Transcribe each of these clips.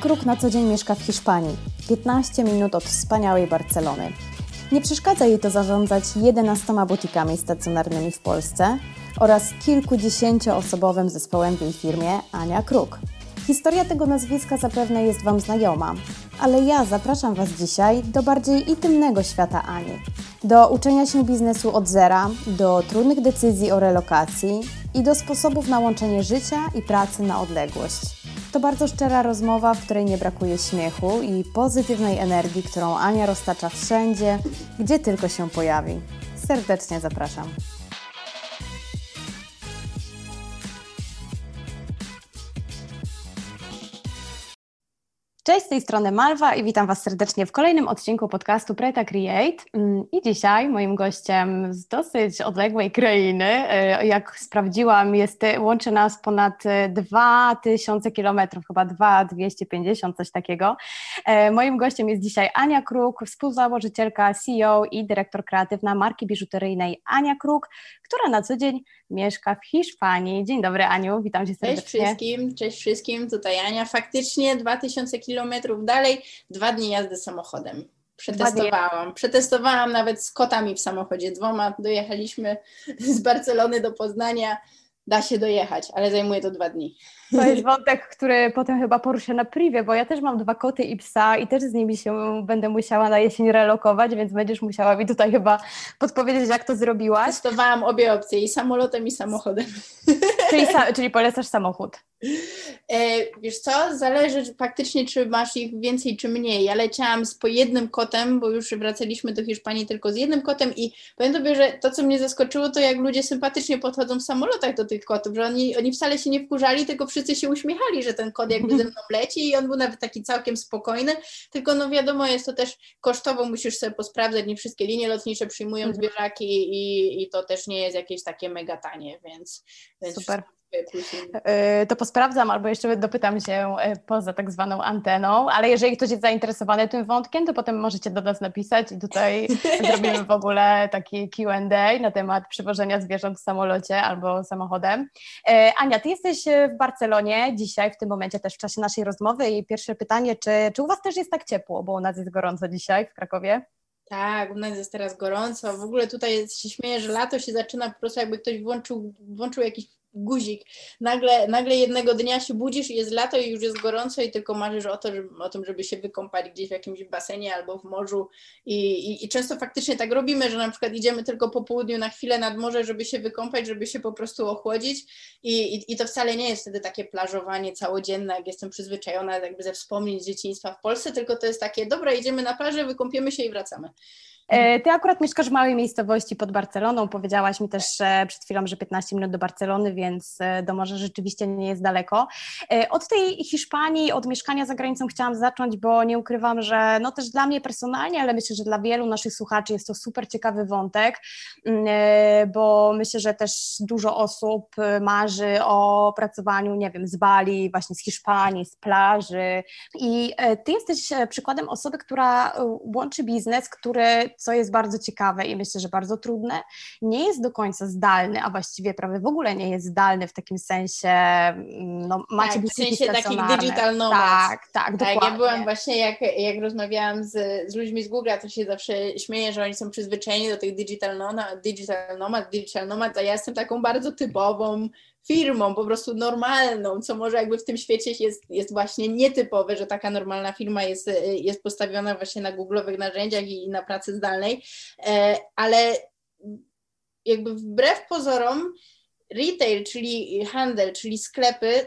Kruk na co dzień mieszka w Hiszpanii, 15 minut od wspaniałej Barcelony. Nie przeszkadza jej to zarządzać 11 butikami stacjonarnymi w Polsce oraz kilkudziesięcioosobowym zespołem w jej firmie Ania Kruk. Historia tego nazwiska zapewne jest Wam znajoma, ale ja zapraszam Was dzisiaj do bardziej intymnego świata Ani. Do uczenia się biznesu od zera, do trudnych decyzji o relokacji i do sposobów na łączenie życia i pracy na odległość. To bardzo szczera rozmowa, w której nie brakuje śmiechu i pozytywnej energii, którą Ania roztacza wszędzie, gdzie tylko się pojawi. Serdecznie zapraszam. Cześć, z tej strony Malwa i witam Was serdecznie w kolejnym odcinku podcastu Preta Create. Mm, I dzisiaj moim gościem z dosyć odległej krainy, e, jak sprawdziłam, jest, łączy nas ponad 2000 kilometrów, chyba 2250, coś takiego. E, moim gościem jest dzisiaj Ania Kruk, współzałożycielka, CEO i dyrektor kreatywna marki biżuteryjnej Ania Kruk, która na co dzień mieszka w Hiszpanii. Dzień dobry Aniu, witam Cię serdecznie. Cześć wszystkim, cześć wszystkim, tutaj Ania. Faktycznie 2000 kilometrów dalej, dwa dni jazdy samochodem. Przetestowałam. Przetestowałam nawet z kotami w samochodzie. Dwoma dojechaliśmy z Barcelony do Poznania. Da się dojechać, ale zajmuje to dwa dni. To jest wątek, który potem chyba poruszę na privie, bo ja też mam dwa koty i psa i też z nimi się będę musiała na jesień relokować, więc będziesz musiała mi tutaj chyba podpowiedzieć, jak to zrobiłaś. Testowałam obie opcje, i samolotem, i samochodem. Czyli, czyli polecasz samochód? E, wiesz co, zależy faktycznie, czy masz ich więcej, czy mniej. Ja leciałam z po jednym kotem, bo już wracaliśmy do Hiszpanii tylko z jednym kotem i powiem Tobie, że to, co mnie zaskoczyło, to jak ludzie sympatycznie podchodzą w samolotach do tych kotów, że oni, oni wcale się nie wkurzali, tylko wszyscy się uśmiechali, że ten kot jakby ze mną leci i on był nawet taki całkiem spokojny, tylko no wiadomo, jest to też kosztowo, musisz sobie posprawdzać, nie wszystkie linie lotnicze przyjmują mhm. zwierzaki i, i to też nie jest jakieś takie mega tanie, więc, więc Super. E, to posprawdzam albo jeszcze dopytam się e, poza tak zwaną anteną, ale jeżeli ktoś jest zainteresowany tym wątkiem, to potem możecie do nas napisać i tutaj zrobimy w ogóle taki Q&A na temat przywożenia zwierząt w samolocie albo samochodem. E, Ania, ty jesteś w Barcelonie dzisiaj, w tym momencie też w czasie naszej rozmowy i pierwsze pytanie, czy, czy u Was też jest tak ciepło, bo u nas jest gorąco dzisiaj w Krakowie? Tak, u nas jest teraz gorąco. W ogóle tutaj się śmieję, że lato się zaczyna po prostu jakby ktoś włączył, włączył jakiś guzik. Nagle, nagle jednego dnia się budzisz i jest lato i już jest gorąco i tylko marzysz o, to, żeby, o tym, żeby się wykąpać gdzieś w jakimś basenie albo w morzu. I, i, I często faktycznie tak robimy, że na przykład idziemy tylko po południu na chwilę nad morze, żeby się wykąpać, żeby się po prostu ochłodzić. I, i, i to wcale nie jest wtedy takie plażowanie całodzienne, jak jestem przyzwyczajona jakby ze wspomnień z dzieciństwa w Polsce, tylko to jest takie, dobra, idziemy na plażę, wykąpiemy się i wracamy. E, ty akurat mieszkasz w małej miejscowości pod Barceloną. Powiedziałaś mi też przed chwilą, że 15 minut do Barcelony, więc e, do morza rzeczywiście nie jest daleko. E, od tej Hiszpanii, od mieszkania za granicą chciałam zacząć, bo nie ukrywam, że no też dla mnie personalnie, ale myślę, że dla wielu naszych słuchaczy jest to super ciekawy wątek, mm, bo myślę, że też dużo osób marzy o pracowaniu, nie wiem, z Bali, właśnie z Hiszpanii, z plaży. I ty jesteś przykładem osoby, która łączy biznes, który co jest bardzo ciekawe i myślę, że bardzo trudne, nie jest do końca zdalny, a właściwie prawie w ogóle nie jest zdalny w takim sensie, mm, no macie tak, w sensie takich digital nomads. Tak, tak, dokładnie. Tak, ja byłam właśnie, jak, jak rozmawiałam z, z ludźmi z Google, to się zawsze śmieję, że oni są przyzwyczajeni do tych digital nomad, digital nomad, digital nomad, a ja jestem taką bardzo typową firmą, po prostu normalną, co może jakby w tym świecie jest, jest właśnie nietypowe, że taka normalna firma jest, jest postawiona właśnie na googlowych narzędziach i na pracy zdalnej, e, ale jakby wbrew pozorom retail, czyli handel, czyli sklepy,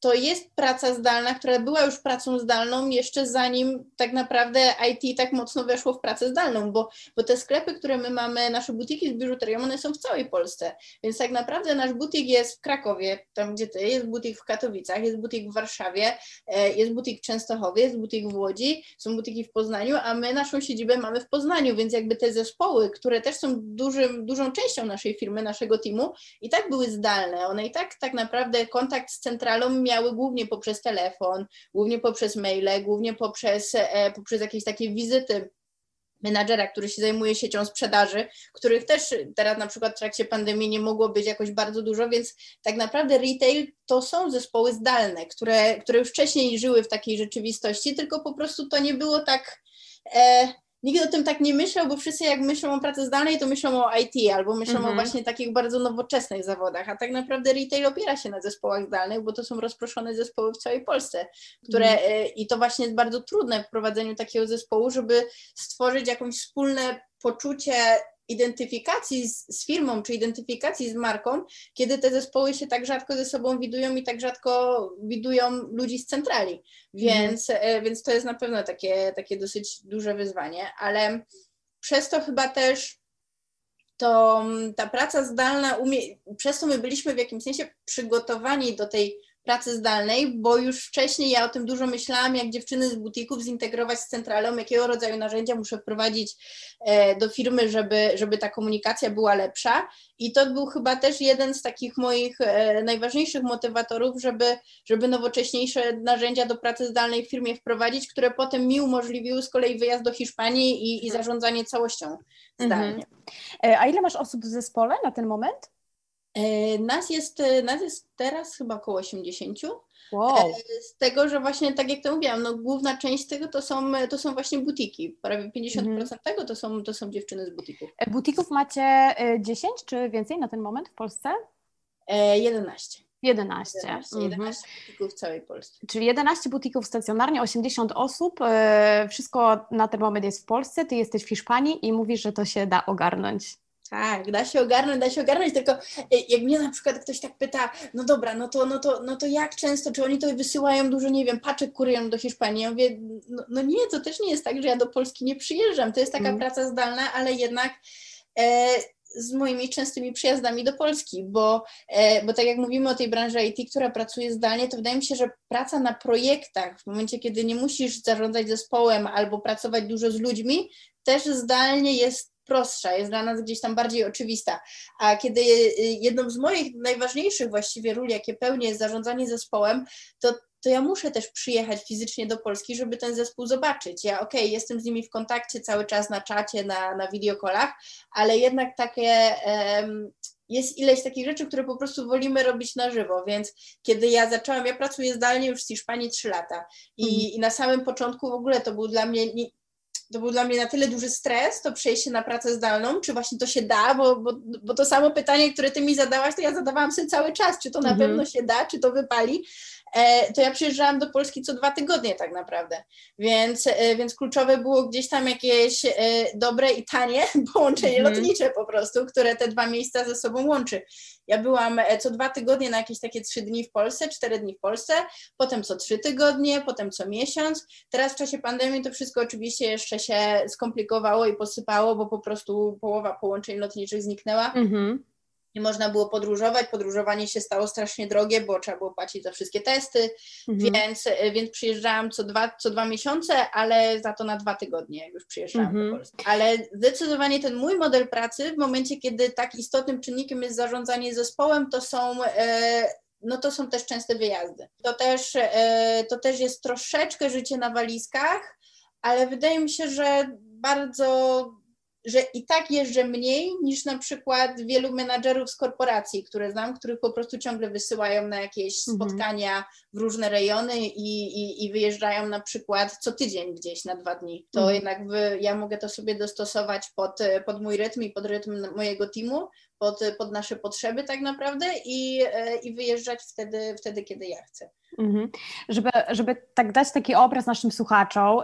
to jest praca zdalna, która była już pracą zdalną jeszcze zanim tak naprawdę IT tak mocno weszło w pracę zdalną, bo, bo te sklepy, które my mamy, nasze butiki z biżuterią, one są w całej Polsce, więc tak naprawdę nasz butik jest w Krakowie, tam gdzie ty, jest butik w Katowicach, jest butik w Warszawie, e, jest butik w Częstochowie, jest butik w Łodzi, są butiki w Poznaniu, a my naszą siedzibę mamy w Poznaniu, więc jakby te zespoły, które też są dużym, dużą częścią naszej firmy, naszego teamu i tak były zdalne, one i tak tak naprawdę kontakt z centralą miały głównie poprzez telefon, głównie poprzez maile, głównie poprzez, e, poprzez jakieś takie wizyty menadżera, który się zajmuje siecią sprzedaży, których też teraz na przykład w trakcie pandemii nie mogło być jakoś bardzo dużo, więc tak naprawdę retail to są zespoły zdalne, które, które już wcześniej żyły w takiej rzeczywistości, tylko po prostu to nie było tak. E, nikt o tym tak nie myślał, bo wszyscy jak myślą o pracy zdalnej, to myślą o IT albo myślą mhm. o właśnie takich bardzo nowoczesnych zawodach, a tak naprawdę retail opiera się na zespołach zdalnych, bo to są rozproszone zespoły w całej Polsce, które mhm. i to właśnie jest bardzo trudne w prowadzeniu takiego zespołu, żeby stworzyć jakąś wspólne poczucie identyfikacji z, z, firmą, czy identyfikacji z marką, kiedy te zespoły się tak rzadko ze sobą widują i tak rzadko widują ludzi z centrali. Więc, mm. więc to jest na pewno takie, takie dosyć duże wyzwanie, ale przez to chyba też to ta praca zdalna, umie, przez to my byliśmy w jakimś sensie przygotowani do tej pracy zdalnej, bo już wcześniej ja o tym dużo myślałam, jak dziewczyny z butików zintegrować z centralą, jakiego rodzaju narzędzia muszę wprowadzić e, do firmy, żeby, żeby ta komunikacja była lepsza. I to był chyba też jeden z takich moich e, najważniejszych motywatorów, żeby, żeby nowocześniejsze narzędzia do pracy zdalnej w firmie wprowadzić, które potem mi umożliwiły z kolei wyjazd do Hiszpanii i, i mhm. zarządzanie całością zdalnie. Mhm. A ile masz osób w zespole na ten moment? E, nas jest, e, nas jest teraz chyba około 80. Wow. E, z tego, że właśnie tak jak to mówiłam, no, główna część tego to są, to są właśnie butiki. Prawie 50% mhm. tego to są, to są dziewczyny z butików. Butików macie 10 czy więcej na ten moment w Polsce? 11. 11. 11, 11 mhm. butików w całej Polsce. Czyli 11 butików stacjonarnie, 80 osób. Wszystko na ten moment jest w Polsce, ty jesteś w Hiszpanii i mówisz, że to się da ogarnąć. Tak, da się ogarnąć, da się ogarnąć, tylko e, jak mnie na przykład ktoś tak pyta, no dobra, no to, no to, no to jak często, czy oni to wysyłają dużo, nie wiem, paczek kuryją do Hiszpanii? Ja mówię, no, no, nie, to też nie jest tak, że ja do Polski nie przyjeżdżam, to jest taka mm. praca zdalna, ale jednak e, z moimi częstymi przyjazdami do Polski, bo, e, bo tak jak mówimy o tej branży IT, która pracuje zdalnie, to wydaje mi się, że praca na projektach, w momencie, kiedy nie musisz zarządzać zespołem albo pracować dużo z ludźmi, też zdalnie jest prostsza, jest dla nas gdzieś tam bardziej oczywista. A kiedy y, jedną z moich najważniejszych właściwie ról, jakie pełnię, jest zarządzanie zespołem, to to ja muszę też przyjechać fizycznie do Polski, żeby ten zespół zobaczyć. Ja okej, okay, jestem z nimi w kontakcie cały czas na czacie, na, na wideokolach, ale jednak takie um, jest ileś takich rzeczy, które po prostu wolimy robić na żywo, więc kiedy ja zaczęłam, ja pracuję zdalnie już z Hiszpanii 3 lata i, mhm. i na samym początku w ogóle to był dla mnie, nie, to był dla mnie na tyle duży stres, to przejście na pracę zdalną, czy właśnie to się da, bo, bo, bo to samo pytanie, które ty mi zadałaś, to ja zadawałam sobie cały czas, czy to na mhm. pewno się da, czy to wypali, to ja przyjeżdżałam do Polski co dwa tygodnie tak naprawdę, więc, e, więc kluczowe było gdzieś tam jakieś e, dobre i tanie połączenie mhm. lotnicze po prostu, które te dwa miejsca ze sobą łączy. Ja byłam e, co dwa tygodnie na jakieś takie trzy dni w Polsce, cztery dni w Polsce, potem co trzy tygodnie, potem co miesiąc. Teraz w czasie pandemii to wszystko oczywiście jeszcze się skomplikowało i posypało, bo po prostu połowa połączeń lotniczych zniknęła. Mhm nie można było podróżować. Podróżowanie się stało strasznie drogie, bo trzeba było płacić za wszystkie testy, mhm. więc, e, więc przyjeżdżałam co dwa, co dwa miesiące, ale za to na dwa tygodnie, jak już przyjeżdżałam mhm. do Polski. Ale zdecydowanie ten mój model pracy, w momencie, kiedy tak istotnym czynnikiem jest zarządzanie zespołem, to są. E, no to są też częste wyjazdy. To też, e, to też jest troszeczkę życie na walizkach, ale wydaje mi się, że bardzo że i tak jeżdżę mniej niż na przykład wielu menadżerów z korporacji, które znam, których po prostu ciągle wysyłają na jakieś mhm. spotkania w różne rejony i, i, i, wyjeżdżają na przykład co tydzień gdzieś na dwa dni. To mhm. jednak wy, ja mogę to sobie dostosować pod, pod mój rytm i pod rytm mojego teamu, pod, pod nasze potrzeby tak naprawdę i, e, i wyjeżdżać wtedy, wtedy, kiedy ja chcę. Mhm. Żeby, żeby tak dać taki obraz naszym słuchaczom,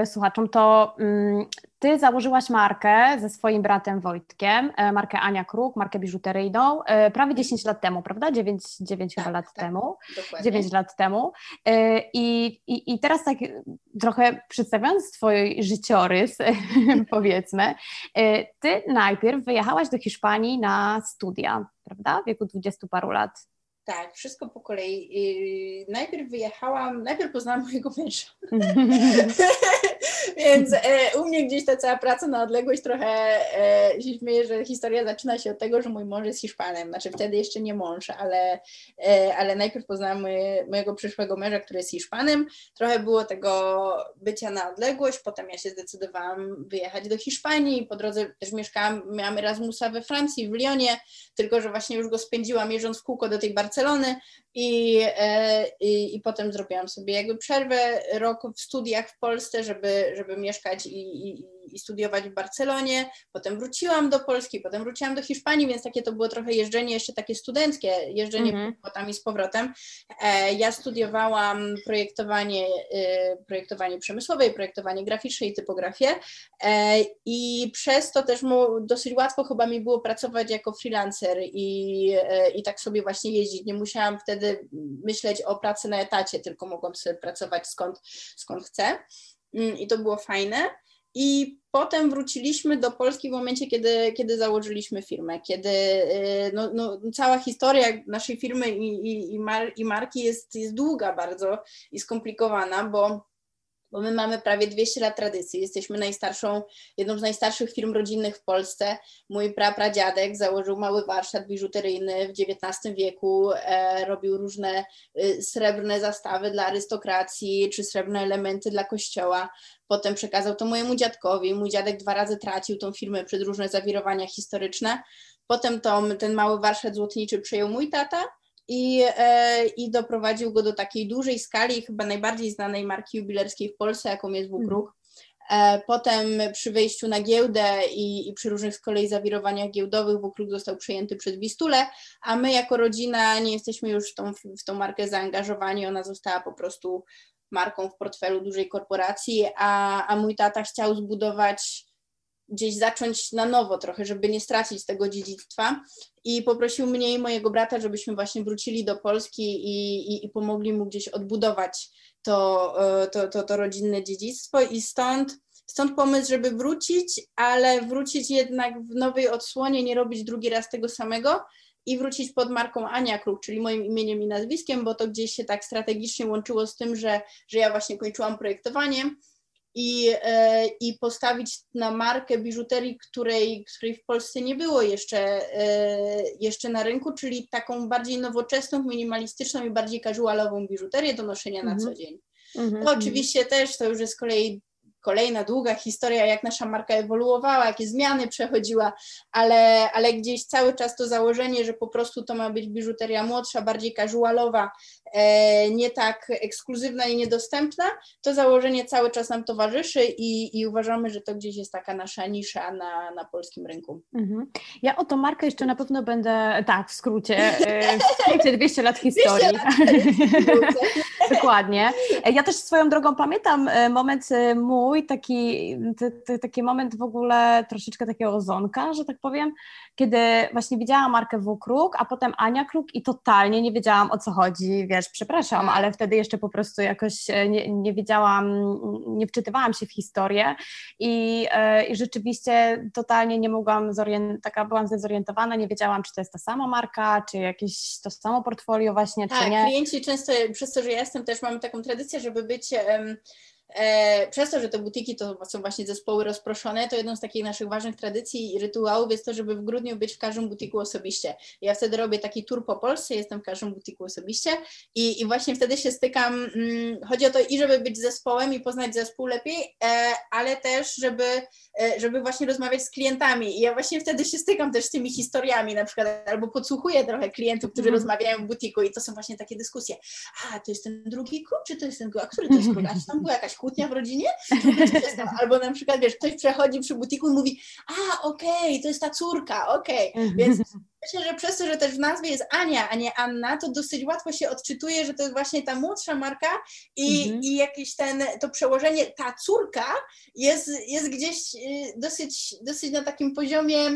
yy, słuchaczom to yy, ty założyłaś markę ze swoim bratem Wojtkiem, yy, markę Ania Kruk, markę biżuteryjną, prawie 10 lat temu, prawda? 9, 9 tak, lat tak, temu. Dokładnie. 9 lat temu. I, i, I teraz tak trochę przedstawiając twój życiorys, powiedzmy, ty najpierw wyjechałaś do Hiszpanii na studia, prawda? W wieku 20 paru lat. Tak, wszystko po kolei. Najpierw wyjechałam, najpierw poznałam mojego męża. Więc e, u mnie gdzieś ta cała praca na odległość trochę e, się śmieje, że historia zaczyna się od tego, że mój mąż jest Hiszpanem. Znaczy wtedy jeszcze nie mąż, ale, e, ale najpierw poznałam moje, mojego przyszłego męża, który jest Hiszpanem. Trochę było tego bycia na odległość, potem ja się zdecydowałam wyjechać do Hiszpanii. Po drodze też mieszkałam, miałam Erasmusa we Francji, w Lyonie, tylko że właśnie już go spędziłam jeżdżąc w kółko do tej Barcelony i, e, i, i potem zrobiłam sobie jakby przerwę, rok w studiach w Polsce, żeby, żeby mieszkać i, i, i studiować w Barcelonie. Potem wróciłam do Polski, potem wróciłam do Hiszpanii, więc takie to było trochę jeżdżenie jeszcze takie studenckie, jeżdżenie mhm. i z powrotem. E, ja studiowałam projektowanie, e, projektowanie przemysłowe, projektowanie graficzne i typografię i przez to też dosyć łatwo chyba mi było pracować jako freelancer i, i tak sobie właśnie jeździć. Nie musiałam wtedy wtedy myśleć o pracy na etacie, tylko mogłam sobie pracować skąd, skąd chcę. Mm, I to było fajne. I potem wróciliśmy do Polski w momencie, kiedy, kiedy założyliśmy firmę, kiedy y, no, no, cała historia naszej firmy i, i, i, mar, i marki jest, jest długa bardzo i skomplikowana, bo bo my mamy prawie 200 lat tradycji. Jesteśmy najstarszą, jedną z najstarszych firm rodzinnych w Polsce. Mój prapradziadek założył mały warsztat biżuteryjny w XIX wieku, e, robił różne e, srebrne zastawy dla arystokracji czy srebrne elementy dla kościoła. Potem przekazał to mojemu dziadkowi. Mój dziadek dwa razy tracił tą firmę przez różne zawirowania historyczne. Potem to, ten mały warsztat złotniczy przejął mój tata i, e, i doprowadził go do takiej dużej skali, chyba najbardziej znanej marki jubilerskiej w Polsce, jaką jest Wukruk. E, potem przy wejściu na giełdę i, i, przy różnych z kolei zawirowaniach giełdowych Wukruk został przejęty przez Wistulę, a my jako rodzina nie jesteśmy już w tą, w tą markę zaangażowani, ona została po prostu marką w portfelu dużej korporacji, a, a mój tata chciał zbudować gdzieś zacząć na nowo trochę, żeby nie stracić tego dziedzictwa. I poprosił mnie i mojego brata, żebyśmy właśnie wrócili do Polski i, i, i pomogli mu gdzieś odbudować to, e, to, to, to rodzinne dziedzictwo. I stąd Stąd pomysł, żeby wrócić, ale wrócić jednak w nowej odsłonie, nie robić drugi raz tego samego i wrócić pod marką Ania Kruk, czyli moim imieniem i nazwiskiem, bo to gdzieś się tak strategicznie łączyło z tym, że, że ja właśnie kończyłam projektowanie i, e, i postawić na markę biżuterii, której, której w Polsce nie było jeszcze, e, jeszcze na rynku, czyli taką bardziej nowoczesną, minimalistyczną i bardziej casualową biżuterię do noszenia na mhm. co dzień. -hmm. To oczywiście też to już jest z kolei kolejna długa historia, jak nasza marka ewoluowała, jakie zmiany przechodziła, ale, ale gdzieś cały czas to założenie, że po prostu to ma być biżuteria młodsza, bardziej casualowa, e, nie tak ekskluzywna i niedostępna, to założenie cały czas nam towarzyszy i, i uważamy, że to gdzieś jest taka nasza nisza na, na polskim rynku. Mhm. Ja o tą markę jeszcze na pewno będę, tak, w skrócie, e, w skrócie 200 lat historii. 200 lat. Dokładnie. Ja też swoją drogą pamiętam e, moment mój, mój taki, t, t, taki moment w ogóle troszeczkę takiego ozonka, że tak powiem, kiedy właśnie widziałam markę W-Kruk, a potem Ania Kruk i totalnie nie wiedziałam o co chodzi, wiesz, przepraszam, ale wtedy jeszcze po prostu jakoś e, nie, nie wiedziałam, nie wczytywałam się w historię i, e, i rzeczywiście totalnie nie mogłam zorientować, taka byłam zdezorientowana, nie wiedziałam, czy to jest ta sama marka, czy jakieś to samo portfolio właśnie, tak, czy nie. klienci często, przez to, że ja jestem też, mamy taką tradycję, żeby być um, przez to, że te butiki to są właśnie zespoły rozproszone, to jedną z takich naszych ważnych tradycji i rytuałów jest to, żeby w grudniu być w każdym butiku osobiście. Ja wtedy robię taki tour po Polsce, jestem w każdym butiku osobiście i, i właśnie wtedy się stykam, hmm, chodzi o to i żeby być zespołem i poznać zespół lepiej, e, ale też, żeby, e, żeby właśnie rozmawiać z klientami i ja właśnie wtedy się stykam też z tymi historiami na przykład, albo podsłuchuję trochę klientów, którzy mm. rozmawiają w butiku i to są właśnie takie dyskusje. A, to jest ten drugi klub, czy to jest ten, a który to jest klub? A czy tam była jakaś kłótnia w rodzinie? Albo na przykład, wiesz, ktoś przechodzi przy butiku i mówi, a okej, okay, to jest ta córka, okej. Okay. Więc myślę, że przez to, że też w nazwie jest Ania, a nie Anna, to dosyć łatwo się odczytuje, że to jest właśnie ta młodsza marka i, mhm. i jakieś ten, to przełożenie, ta córka jest, jest gdzieś y, dosyć, dosyć na takim poziomie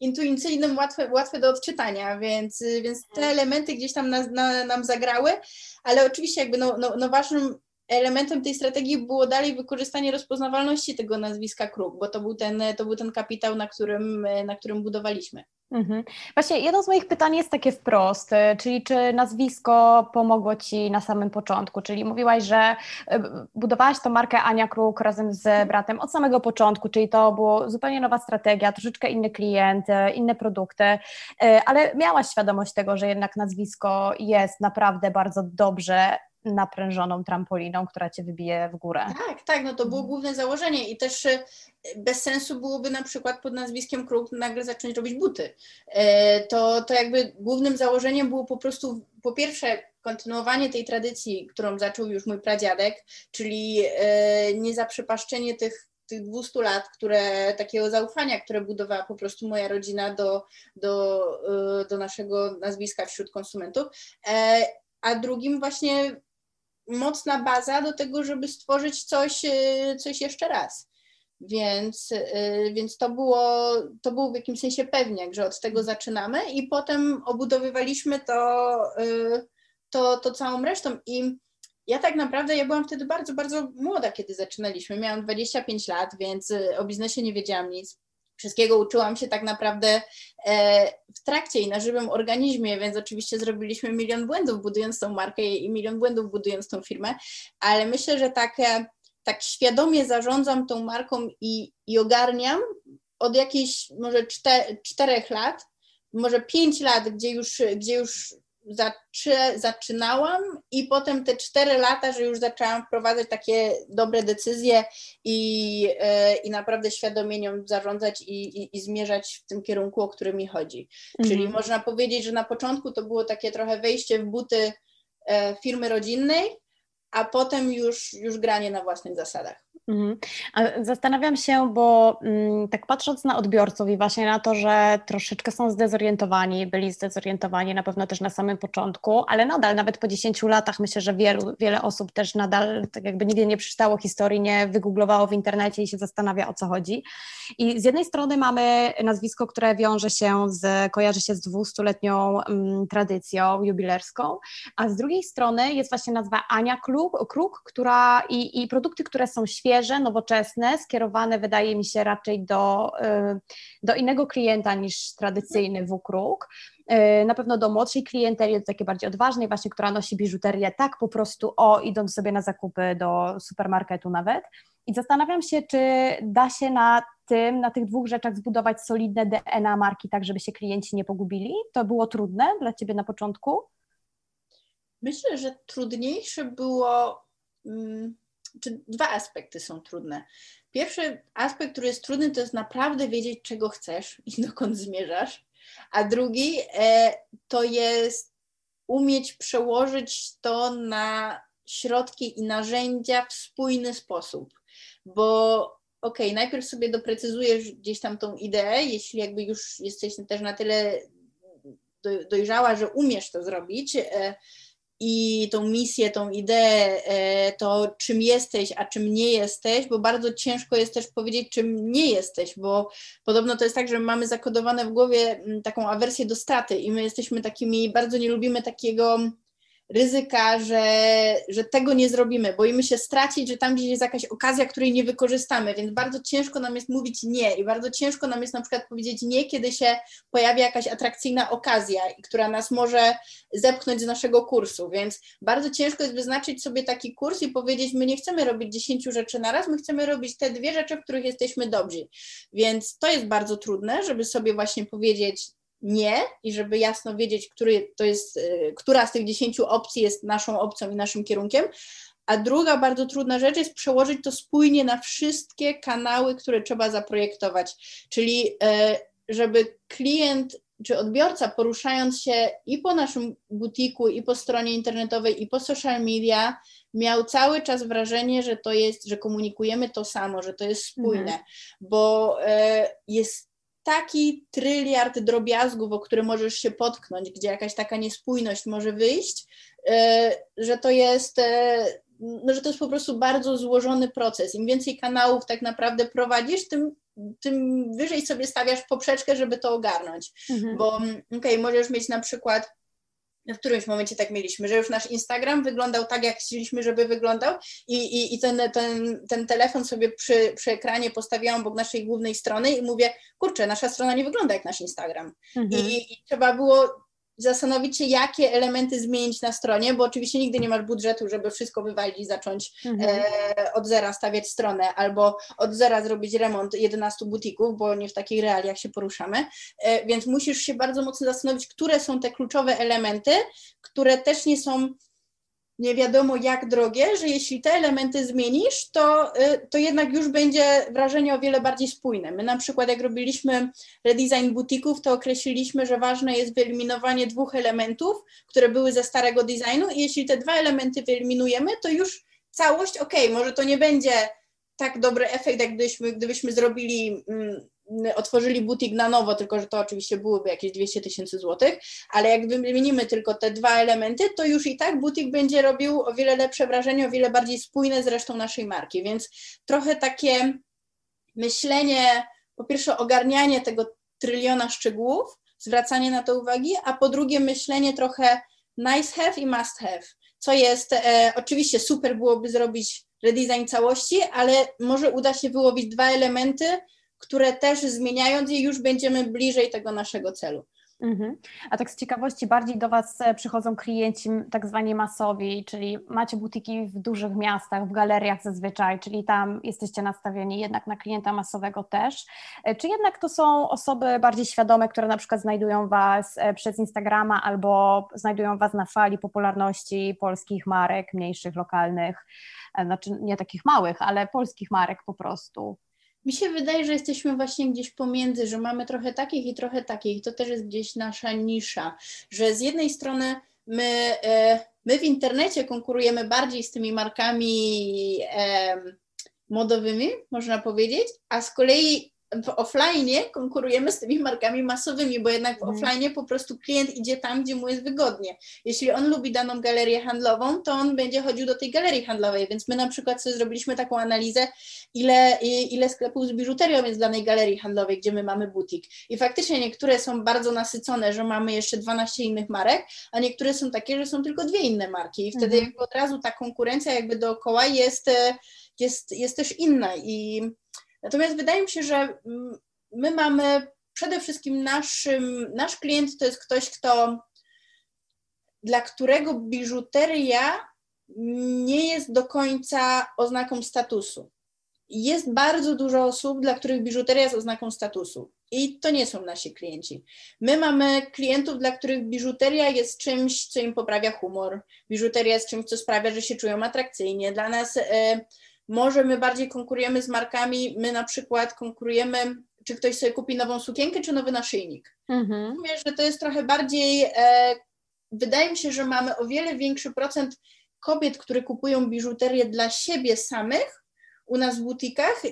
intuicyjnym, łatwe, łatwe do odczytania, więc, więc te mhm. elementy gdzieś tam na, na, nam zagrały, ale oczywiście jakby no, no, no ważnym elementem tej strategii było dalej wykorzystanie rozpoznawalności tego nazwiska Kruk, bo to był ten, to był ten kapitał, na którym, na którym budowaliśmy. Mhm. Właśnie jedno z moich pytań jest takie wprost, czyli czy nazwisko pomogło Ci na samym początku, czyli mówiłaś, że y, budowałaś tą markę Ania Kruk razem z bratem od samego początku, czyli to było zupełnie nowa strategia, troszeczkę inny klient, y, inne produkty, ale miałaś świadomość tego, że jednak nazwisko jest naprawdę bardzo dobrze naprężoną trampoliną, która cię wybije w górę. Tak, tak, no to było główne założenie i też e, bez sensu byłoby na przykład pod nazwiskiem Kruk nagle zacząć robić buty. E, to, to jakby głównym założeniem było po prostu po pierwsze kontynuowanie tej tradycji, którą zaczął już mój pradziadek, czyli e, niezaprzepaszczenie tych tych 200 lat, które, takiego zaufania, które budowała po prostu moja rodzina do, do, do naszego nazwiska wśród konsumentów. A drugim właśnie mocna baza do tego, żeby stworzyć coś, e, coś jeszcze raz. Więc, e, więc to, było, to był w jakimś sensie pewniak, że od tego zaczynamy i potem obudowywaliśmy to, e, to, to całą resztą. I ja tak naprawdę, ja byłam wtedy bardzo, bardzo młoda, kiedy zaczynaliśmy. Miałam 25 lat, więc o biznesie nie wiedziałam nic. Wszystkiego uczyłam się tak naprawdę e, w trakcie i na żywym organizmie, więc oczywiście zrobiliśmy milion błędów budując tą markę i milion błędów budując tą firmę, ale myślę, że tak, e, tak świadomie zarządzam tą marką i, i ogarniam od jakichś może czterech lat, może pięć lat, gdzie już, gdzie już zaczy, zaczynałam i potem te cztery lata, że już zaczęłam wprowadzać takie dobre decyzje i, yy, i naprawdę świadomie nią zarządzać i, i, i, zmierzać w tym kierunku, o który mi chodzi. Mhm. Czyli można powiedzieć, że na początku to było takie trochę wejście w buty e, firmy rodzinnej, a potem już, już granie na własnych zasadach. Mhm. Zastanawiam się, bo mm, tak patrząc na odbiorców i właśnie na to, że troszeczkę są zdezorientowani, byli zdezorientowani na pewno też na samym początku, ale nadal nawet po 10 latach myślę, że wielu, wiele osób też nadal tak jakby nigdy nie przeczytało historii, nie wygooglowało w internecie i się zastanawia o co chodzi. I z jednej strony mamy nazwisko, które wiąże się z, kojarzy się z 200-letnią mm, tradycją jubilerską, a z drugiej strony jest właśnie nazwa Ania Kruk, Kruk która i, i produkty, które są świetne, świeże, nowoczesne, skierowane wydaje mi się raczej do, y, do innego klienta niż tradycyjny WKRUK. Y, na pewno do młodszej klienteli, do takiej bardziej odważnej, właśnie, która nosi biżuterię tak po prostu o, idąc sobie na zakupy do supermarketu nawet. I zastanawiam się, czy da się na tym, na tych dwóch rzeczach zbudować solidne DNA marki, tak żeby się klienci nie pogubili. To było trudne dla Ciebie na początku? Myślę, że trudniejsze było. Mm, czy dwa aspekty są trudne. Pierwszy aspekt, który jest trudny, to jest naprawdę wiedzieć, czego chcesz i dokąd zmierzasz. A drugi e, to jest umieć przełożyć to na środki i narzędzia w spójny sposób. Bo okej, okay, najpierw sobie doprecyzujesz gdzieś tam tą ideę, jeśli jakby już jesteś też na tyle dojrzała, że umiesz to zrobić, e, i tą misję, tą ideę, e, to czym jesteś, a czym nie jesteś, bo bardzo ciężko jest też powiedzieć, czym nie jesteś, bo podobno to jest tak, że mamy zakodowane w głowie mm, taką awersję do straty i my jesteśmy takimi, bardzo nie lubimy takiego ryzyka, że, że tego nie zrobimy. Boimy się stracić, że tam gdzieś jest jakaś okazja, której nie wykorzystamy, więc bardzo ciężko nam jest mówić nie i bardzo ciężko nam jest na przykład powiedzieć nie, kiedy się pojawia jakaś atrakcyjna okazja, która nas może zepchnąć z naszego kursu, więc bardzo ciężko jest wyznaczyć sobie taki kurs i powiedzieć, my nie chcemy robić dziesięciu rzeczy na raz, my chcemy robić te dwie rzeczy, w których jesteśmy dobrzy. Więc to jest bardzo trudne, żeby sobie właśnie powiedzieć, nie i żeby jasno wiedzieć, który to jest, y, która z tych dziesięciu opcji jest naszą opcją i naszym kierunkiem. A druga bardzo trudna rzecz jest przełożyć to spójnie na wszystkie kanały, które trzeba zaprojektować. Czyli e, żeby klient czy odbiorca poruszając się i po naszym butiku, i po stronie internetowej, i po social media, miał cały czas wrażenie, że to jest, że komunikujemy to samo, że to jest spójne, mhm. bo e, jest taki tryliard drobiazgów, o które możesz się potknąć, gdzie jakaś taka niespójność może wyjść, e, że to jest, e, no, że to jest po prostu bardzo złożony proces. Im więcej kanałów tak naprawdę prowadzisz, tym, tym wyżej sobie stawiasz poprzeczkę, żeby to ogarnąć. Mhm. Bo okej, okay, możesz mieć na przykład w którymś momencie tak mieliśmy, że już nasz Instagram wyglądał tak, jak chcieliśmy, żeby wyglądał i, i, i ten, ten, ten telefon sobie przy, przy ekranie postawiłam obok naszej głównej strony i mówię, kurczę, nasza strona nie wygląda jak nasz Instagram. Mhm. I, I trzeba było zastanowić się, jakie elementy zmienić na stronie, bo oczywiście nigdy nie masz budżetu, żeby wszystko wywalić i zacząć mhm. e, od zera stawiać stronę, albo od zera zrobić remont 11 butików, bo nie w takich realiach się poruszamy, e, więc musisz się bardzo mocno zastanowić, które są te kluczowe elementy, które też nie są nie wiadomo jak drogie, że jeśli te elementy zmienisz, to, y, to jednak już będzie wrażenie o wiele bardziej spójne. My na przykład jak robiliśmy redesign butików, to określiliśmy, że ważne jest wyeliminowanie dwóch elementów, które były ze starego designu i jeśli te dwa elementy wyeliminujemy, to już całość, ok, może to nie będzie tak dobry efekt, jak gdybyśmy, gdybyśmy zrobili mm, otworzyli butik na nowo, tylko że to oczywiście byłoby jakieś 200 tysięcy złotych, ale jak wymienimy tylko te dwa elementy, to już i tak butik będzie robił o wiele lepsze wrażenie, o wiele bardziej spójne z resztą naszej marki, więc trochę takie myślenie, po pierwsze ogarnianie tego tryliona szczegółów, zwracanie na to uwagi, a po drugie myślenie trochę nice have i must have, co jest, e, oczywiście super byłoby zrobić redesign całości, ale może uda się wyłowić dwa elementy, które też zmieniając je już będziemy bliżej tego naszego celu. Mhm. A tak z ciekawości bardziej do Was e, przychodzą klienci tak zwani masowi, czyli macie butiki w dużych miastach, w galeriach zazwyczaj, czyli tam jesteście nastawieni jednak na klienta masowego też. E, czy jednak to są osoby bardziej świadome, które na przykład znajdują Was e, przez Instagrama albo znajdują Was na fali popularności polskich marek, mniejszych, lokalnych, znaczy nie takich małych, ale polskich marek po prostu? Mi się wydaje, że jesteśmy właśnie gdzieś pomiędzy, że mamy trochę takich i trochę takich. To też jest gdzieś nasza nisza, że z jednej strony my, e, my w internecie konkurujemy bardziej z tymi markami modowymi, można powiedzieć, a z kolei w offline konkurujemy z tymi markami masowymi, bo jednak w mhm. offline po prostu klient idzie tam, gdzie mu jest wygodnie. Jeśli on lubi daną galerię handlową, to on będzie chodził do tej galerii handlowej, więc my na przykład sobie zrobiliśmy taką analizę, ile, ile sklepów z biżuterią jest w danej galerii handlowej, gdzie my mamy butik. I faktycznie niektóre są bardzo nasycone, że mamy jeszcze 12 innych marek, a niektóre są takie, że są tylko dwie inne marki i wtedy mhm. jakby od razu ta konkurencja jakby dookoła jest, jest, jest też inna i Natomiast wydaje mi się, że my mamy przede wszystkim naszym, nasz klient to jest ktoś, kto dla którego biżuteria nie jest do końca oznaką statusu. Jest bardzo dużo osób, dla których biżuteria jest oznaką statusu. I to nie są nasi klienci. My mamy klientów, dla których biżuteria jest czymś, co im poprawia humor. Biżuteria jest czymś, co sprawia, że się czują atrakcyjnie. Dla nas e, może my bardziej konkurujemy z markami, my na przykład konkurujemy, czy ktoś sobie kupi nową sukienkę, czy nowy naszyjnik. Mhm. Wiesz, że to jest trochę bardziej, e, wydaje mi się, że mamy o wiele większy procent kobiet, które kupują biżuterię dla siebie samych u nas w butikach, y,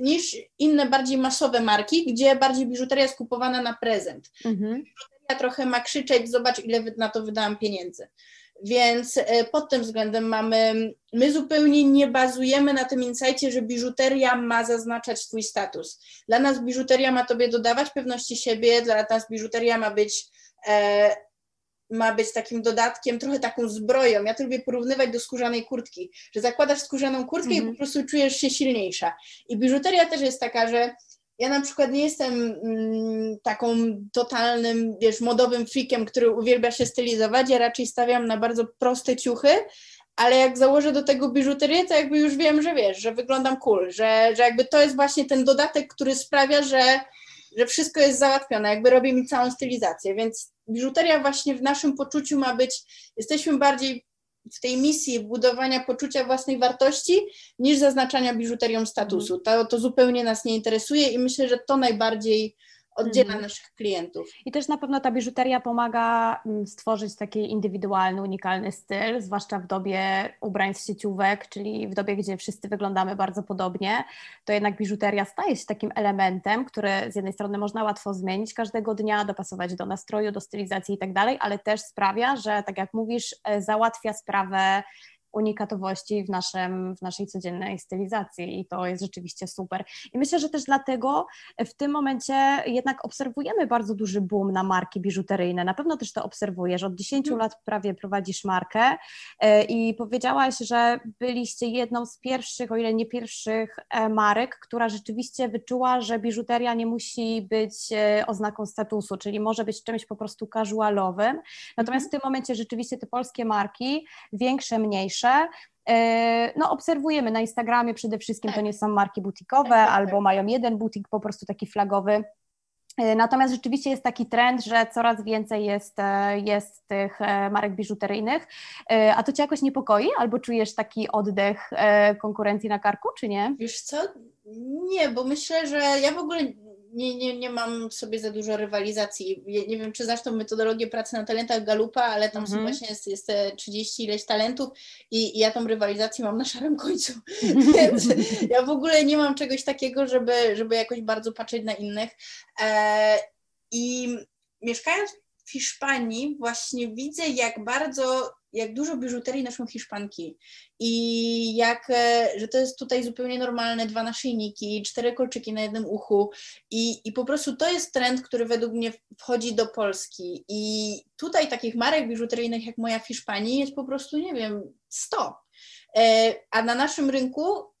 niż inne bardziej masowe marki, gdzie bardziej biżuteria jest kupowana na prezent. Mhm. Biżuteria trochę ma krzyczeć, zobacz ile na to wydałam pieniędzy. Więc e, pod tym względem mamy, my zupełnie nie bazujemy na tym insightie, że biżuteria ma zaznaczać Twój status. Dla nas biżuteria ma Tobie dodawać pewności siebie, dla nas biżuteria ma być, e, ma być takim dodatkiem, trochę taką zbroją. Ja to lubię porównywać do skórzanej kurtki, że zakładasz skórzaną kurtkę i mhm. po prostu czujesz się silniejsza. I biżuteria też jest taka, że ja na przykład nie jestem mm, taką totalnym, wiesz, modowym freakiem, który uwielbia się stylizować. Ja raczej stawiam na bardzo proste ciuchy, ale jak założę do tego biżuterię, to jakby już wiem, że wiesz, że wyglądam cool, że, że jakby to jest właśnie ten dodatek, który sprawia, że, że wszystko jest załatwione, jakby robi mi całą stylizację, więc biżuteria właśnie w naszym poczuciu ma być, jesteśmy bardziej w tej misji budowania poczucia własnej wartości niż zaznaczania biżuterią statusu. Mhm. To, to zupełnie nas nie interesuje i myślę, że to najbardziej oddziela mhm. naszych klientów. I też na pewno ta biżuteria pomaga mm, stworzyć taki indywidualny, unikalny styl, zwłaszcza w dobie ubrań z sieciówek, czyli w dobie, gdzie wszyscy wyglądamy bardzo podobnie, to jednak biżuteria staje się takim elementem, który z jednej strony można łatwo zmienić każdego dnia, dopasować do nastroju, do stylizacji i tak dalej, ale też sprawia, że tak jak mówisz, e, załatwia sprawę unikatowości w, naszym, w naszej codziennej stylizacji i to jest rzeczywiście super. I myślę, że też dlatego w tym momencie jednak obserwujemy bardzo duży boom na marki biżuteryjne. Na pewno też to obserwujesz. Od 10 mhm. lat prawie prowadzisz markę e, i powiedziałaś, że byliście jedną z pierwszych, o ile nie pierwszych e, marek, która rzeczywiście wyczuła, że biżuteria nie musi być e, oznaką statusu, czyli może być czymś po prostu casualowym. Natomiast w tym momencie rzeczywiście te polskie marki, większe, mniejsze, e, no, obserwujemy na Instagramie przede wszystkim, to nie są marki butikowe, tak, tak, albo tak. mają jeden butik po prostu taki flagowy. E, natomiast rzeczywiście jest taki trend, że coraz więcej jest, e, jest tych marek biżuteryjnych. A to Cię jakoś niepokoi? Albo czujesz taki oddech konkurencji na karku, czy nie? Wiesz co? Nie, bo myślę, że ja w ogóle nie, nie, nie mam sobie za dużo rywalizacji. Nie wiem, czy znasz tą metodologię pracy na talentach Galupa, ale tam są mhm. właśnie jest, jest 30 ileś talentów i, i, ja tą rywalizację mam na szarym końcu. Więc ja w ogóle nie mam czegoś takiego, żeby, żeby jakoś bardzo patrzeć na innych. E, I mieszkając w Hiszpanii właśnie widzę, jak bardzo jak dużo biżuterii noszą Hiszpanki. I jak, e, że to jest tutaj zupełnie normalne, dwa naszyjniki, cztery kolczyki na jednym uchu. I, i po prostu to jest trend, który według mnie wchodzi do Polski. I tutaj takich marek biżuteryjnych jak moja w Hiszpanii jest po prostu, nie wiem, 100. E, a na naszym rynku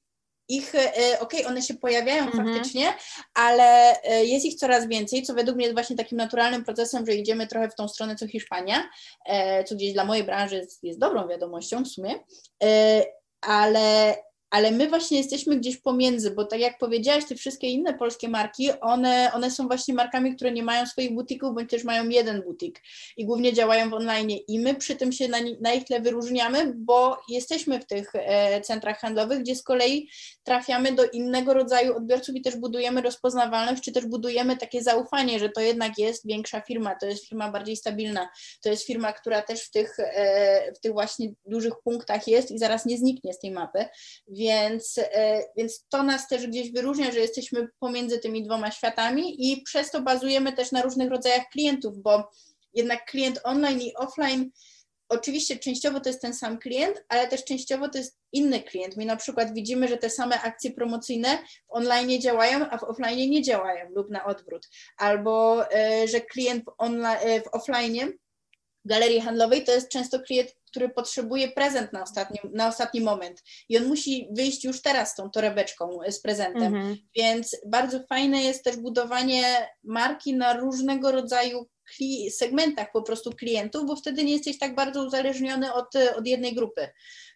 ich, e, okej, okay, one się pojawiają mhm. faktycznie, ale e, jest ich coraz więcej, co według mnie jest właśnie takim naturalnym procesem, że idziemy trochę w tą stronę co Hiszpania, e, co gdzieś dla mojej branży jest, jest dobrą wiadomością w sumie, ale ale my właśnie jesteśmy gdzieś pomiędzy, bo tak jak powiedziałaś, te wszystkie inne polskie marki, one, one są właśnie markami, które nie mają swoich butików, bądź też mają jeden butik i głównie działają w online. I my przy tym się na, na ich tle wyróżniamy, bo jesteśmy w tych e, centrach handlowych, gdzie z kolei trafiamy do innego rodzaju odbiorców i też budujemy rozpoznawalność, czy też budujemy takie zaufanie, że to jednak jest większa firma, to jest firma bardziej stabilna, to jest firma, która też w tych, e, w tych właśnie dużych punktach jest i zaraz nie zniknie z tej mapy, e, więc to nas też gdzieś wyróżnia, że jesteśmy pomiędzy tymi dwoma światami i przez to bazujemy też na różnych rodzajach klientów, bo jednak klient online i offline oczywiście częściowo to jest ten sam klient, ale też częściowo to jest inny klient. My na przykład widzimy, że te same akcje promocyjne w online działają, a w offline nie działają lub na odwrót. Albo e, że klient w, online, w offline galerii handlowej to jest często klient, który potrzebuje prezent na ostatni, na ostatni moment i on musi wyjść już teraz z tą torebeczką z prezentem. Mhm. Więc bardzo fajne jest też budowanie marki na różnego rodzaju segmentach po prostu klientów, bo wtedy nie jesteś tak bardzo uzależniony od, od jednej grupy.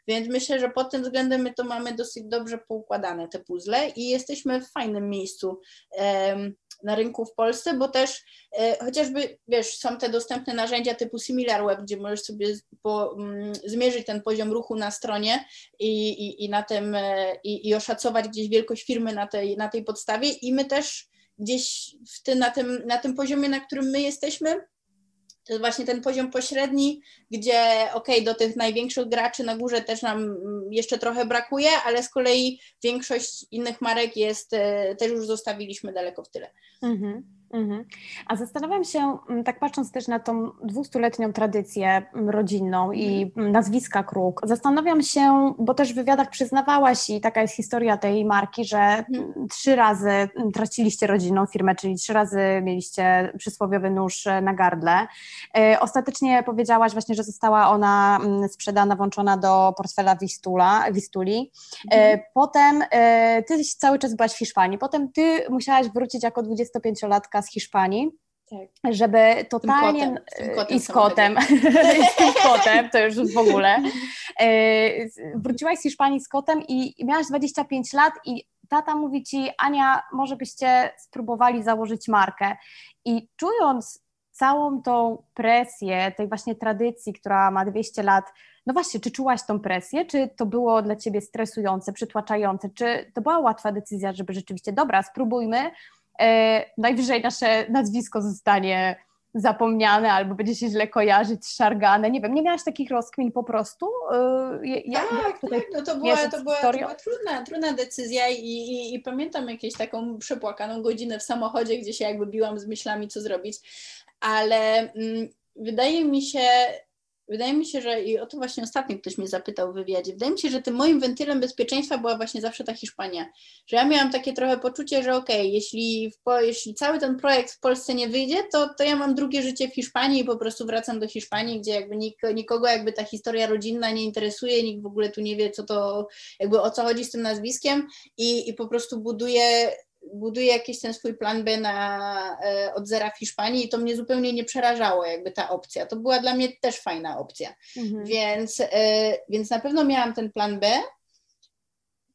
Więc myślę, że pod tym względem my to mamy dosyć dobrze poukładane te puzzle i jesteśmy w fajnym miejscu um, na rynku w Polsce, bo też e, chociażby, wiesz, są te dostępne narzędzia typu SimilarWeb, gdzie możesz sobie po, m, zmierzyć ten poziom ruchu na stronie i, i, i na tym, e, i, i oszacować gdzieś wielkość firmy na tej, na tej podstawie. I my też gdzieś w ty, na, tym, na tym poziomie, na którym my jesteśmy, to jest właśnie ten poziom pośredni, gdzie ok, do tych największych graczy na górze też nam jeszcze trochę brakuje, ale z kolei większość innych marek jest, e, też już zostawiliśmy daleko w tyle. Mhm. Mhm. A zastanawiam się, mm, tak patrząc też na tą dwustuletnią tradycję mm, rodzinną i mhm. nazwiska Kruk, zastanawiam się, bo też w wywiadach przyznawałaś i taka jest historia tej marki, że mhm. trzy razy traciliście rodzinną firmę, czyli trzy razy mieliście przysłowiowy nóż e, na gardle. E, ostatecznie powiedziałaś właśnie, że została ona mm, sprzedana, włączona do portfela Wistula, Wistuli. E, mhm. Potem ty cały czas byłaś w Hiszpanii, potem ty musiałaś wrócić jako 25-latka z Hiszpanii, tak. żeby totalnie. Tym kotem, tym kotem I z kotem. I z tym kotem, to już w ogóle. E, wróciłaś z Hiszpanii z kotem i miałaś 25 lat i tata mówi ci, Ania, może byście spróbowali założyć markę. I czując całą tą presję tej właśnie tradycji, która ma 200 lat, no właśnie, czy czułaś tą presję, czy to było dla ciebie stresujące, przytłaczające, czy to była łatwa decyzja, żeby rzeczywiście, dobra, spróbujmy, najwyżej nasze nazwisko zostanie zapomniane albo będzie się źle kojarzyć, szargane. Nie wiem, nie miałaś takich rozkmin po prostu? E, jak, tak, tak, no to była, to była, to była trudna, trudna decyzja i, i, i, pamiętam jakąś taką przepłakaną godzinę w samochodzie, gdzie się jakby biłam z myślami, co zrobić, ale mm, wydaje mi się, wydaje mi się, że i o to właśnie ostatnio ktoś mnie zapytał w wywiadzie, wydaje mi się, że tym moim wentylem bezpieczeństwa była właśnie zawsze ta Hiszpania, że ja miałam takie trochę poczucie, że okej, okay, jeśli, jeśli cały ten projekt w Polsce nie wyjdzie, to, to ja mam drugie życie w Hiszpanii i po prostu wracam do Hiszpanii, gdzie jakby nik, nikogo jakby ta historia rodzinna nie interesuje, nikt w ogóle tu nie wie, co to, jakby o co chodzi z tym nazwiskiem i, i po prostu buduje buduje jakiś ten swój plan B na, e, od zera w Hiszpanii i to mnie zupełnie nie przerażało jakby ta opcja. To była dla mnie też fajna opcja. Mhm. Więc, e, więc na pewno miałam ten plan B,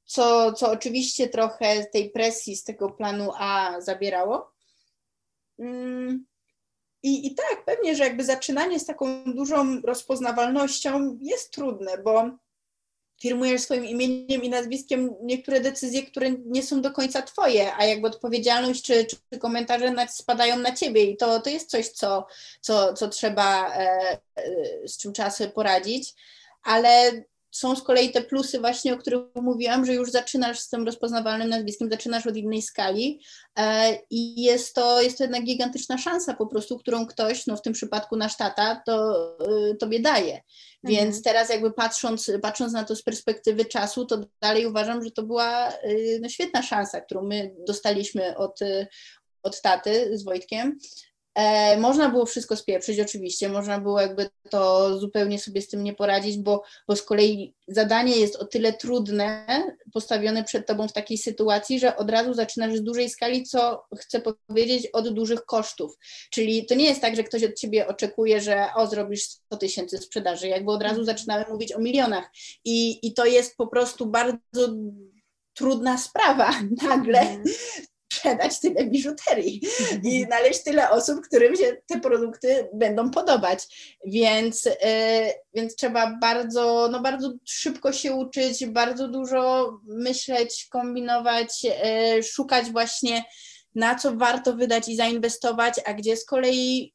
co, co oczywiście trochę tej presji z tego planu A zabierało. Mm, I, I tak, pewnie, że jakby zaczynanie z taką dużą rozpoznawalnością jest trudne, bo firmujesz swoim imieniem i nazwiskiem niektóre decyzje, które nie są do końca twoje, a jakby odpowiedzialność czy, czy komentarze spadają na ciebie i to, to jest coś, co, co, co trzeba, e, e, z czym trzeba sobie poradzić, ale są z kolei te plusy właśnie, o których mówiłam, że już zaczynasz z tym rozpoznawalnym nazwiskiem, zaczynasz od innej skali e, i jest to, jest to jednak gigantyczna szansa po prostu, którą ktoś, no w tym przypadku nasz tata, to y, tobie daje. Więc mhm. teraz jakby patrząc, patrząc na to z perspektywy czasu, to dalej uważam, że to była y, no, świetna szansa, którą my dostaliśmy od, od taty z Wojtkiem. E, można było wszystko spieprzyć, oczywiście, można było jakby to zupełnie sobie z tym nie poradzić, bo, bo z kolei zadanie jest o tyle trudne, postawione przed tobą w takiej sytuacji, że od razu zaczynasz z dużej skali, co chcę powiedzieć, od dużych kosztów. Czyli to nie jest tak, że ktoś od ciebie oczekuje, że o, zrobisz 100 tysięcy sprzedaży, jakby od razu zaczynamy mówić o milionach. I, i to jest po prostu bardzo trudna sprawa nagle mhm sprzedać tyle biżuterii i mhm. znaleźć tyle osób, którym się te produkty będą podobać. Więc, e, więc trzeba bardzo, no bardzo szybko się uczyć, bardzo dużo myśleć, kombinować, e, szukać właśnie na co warto wydać i zainwestować, a gdzie z kolei Y,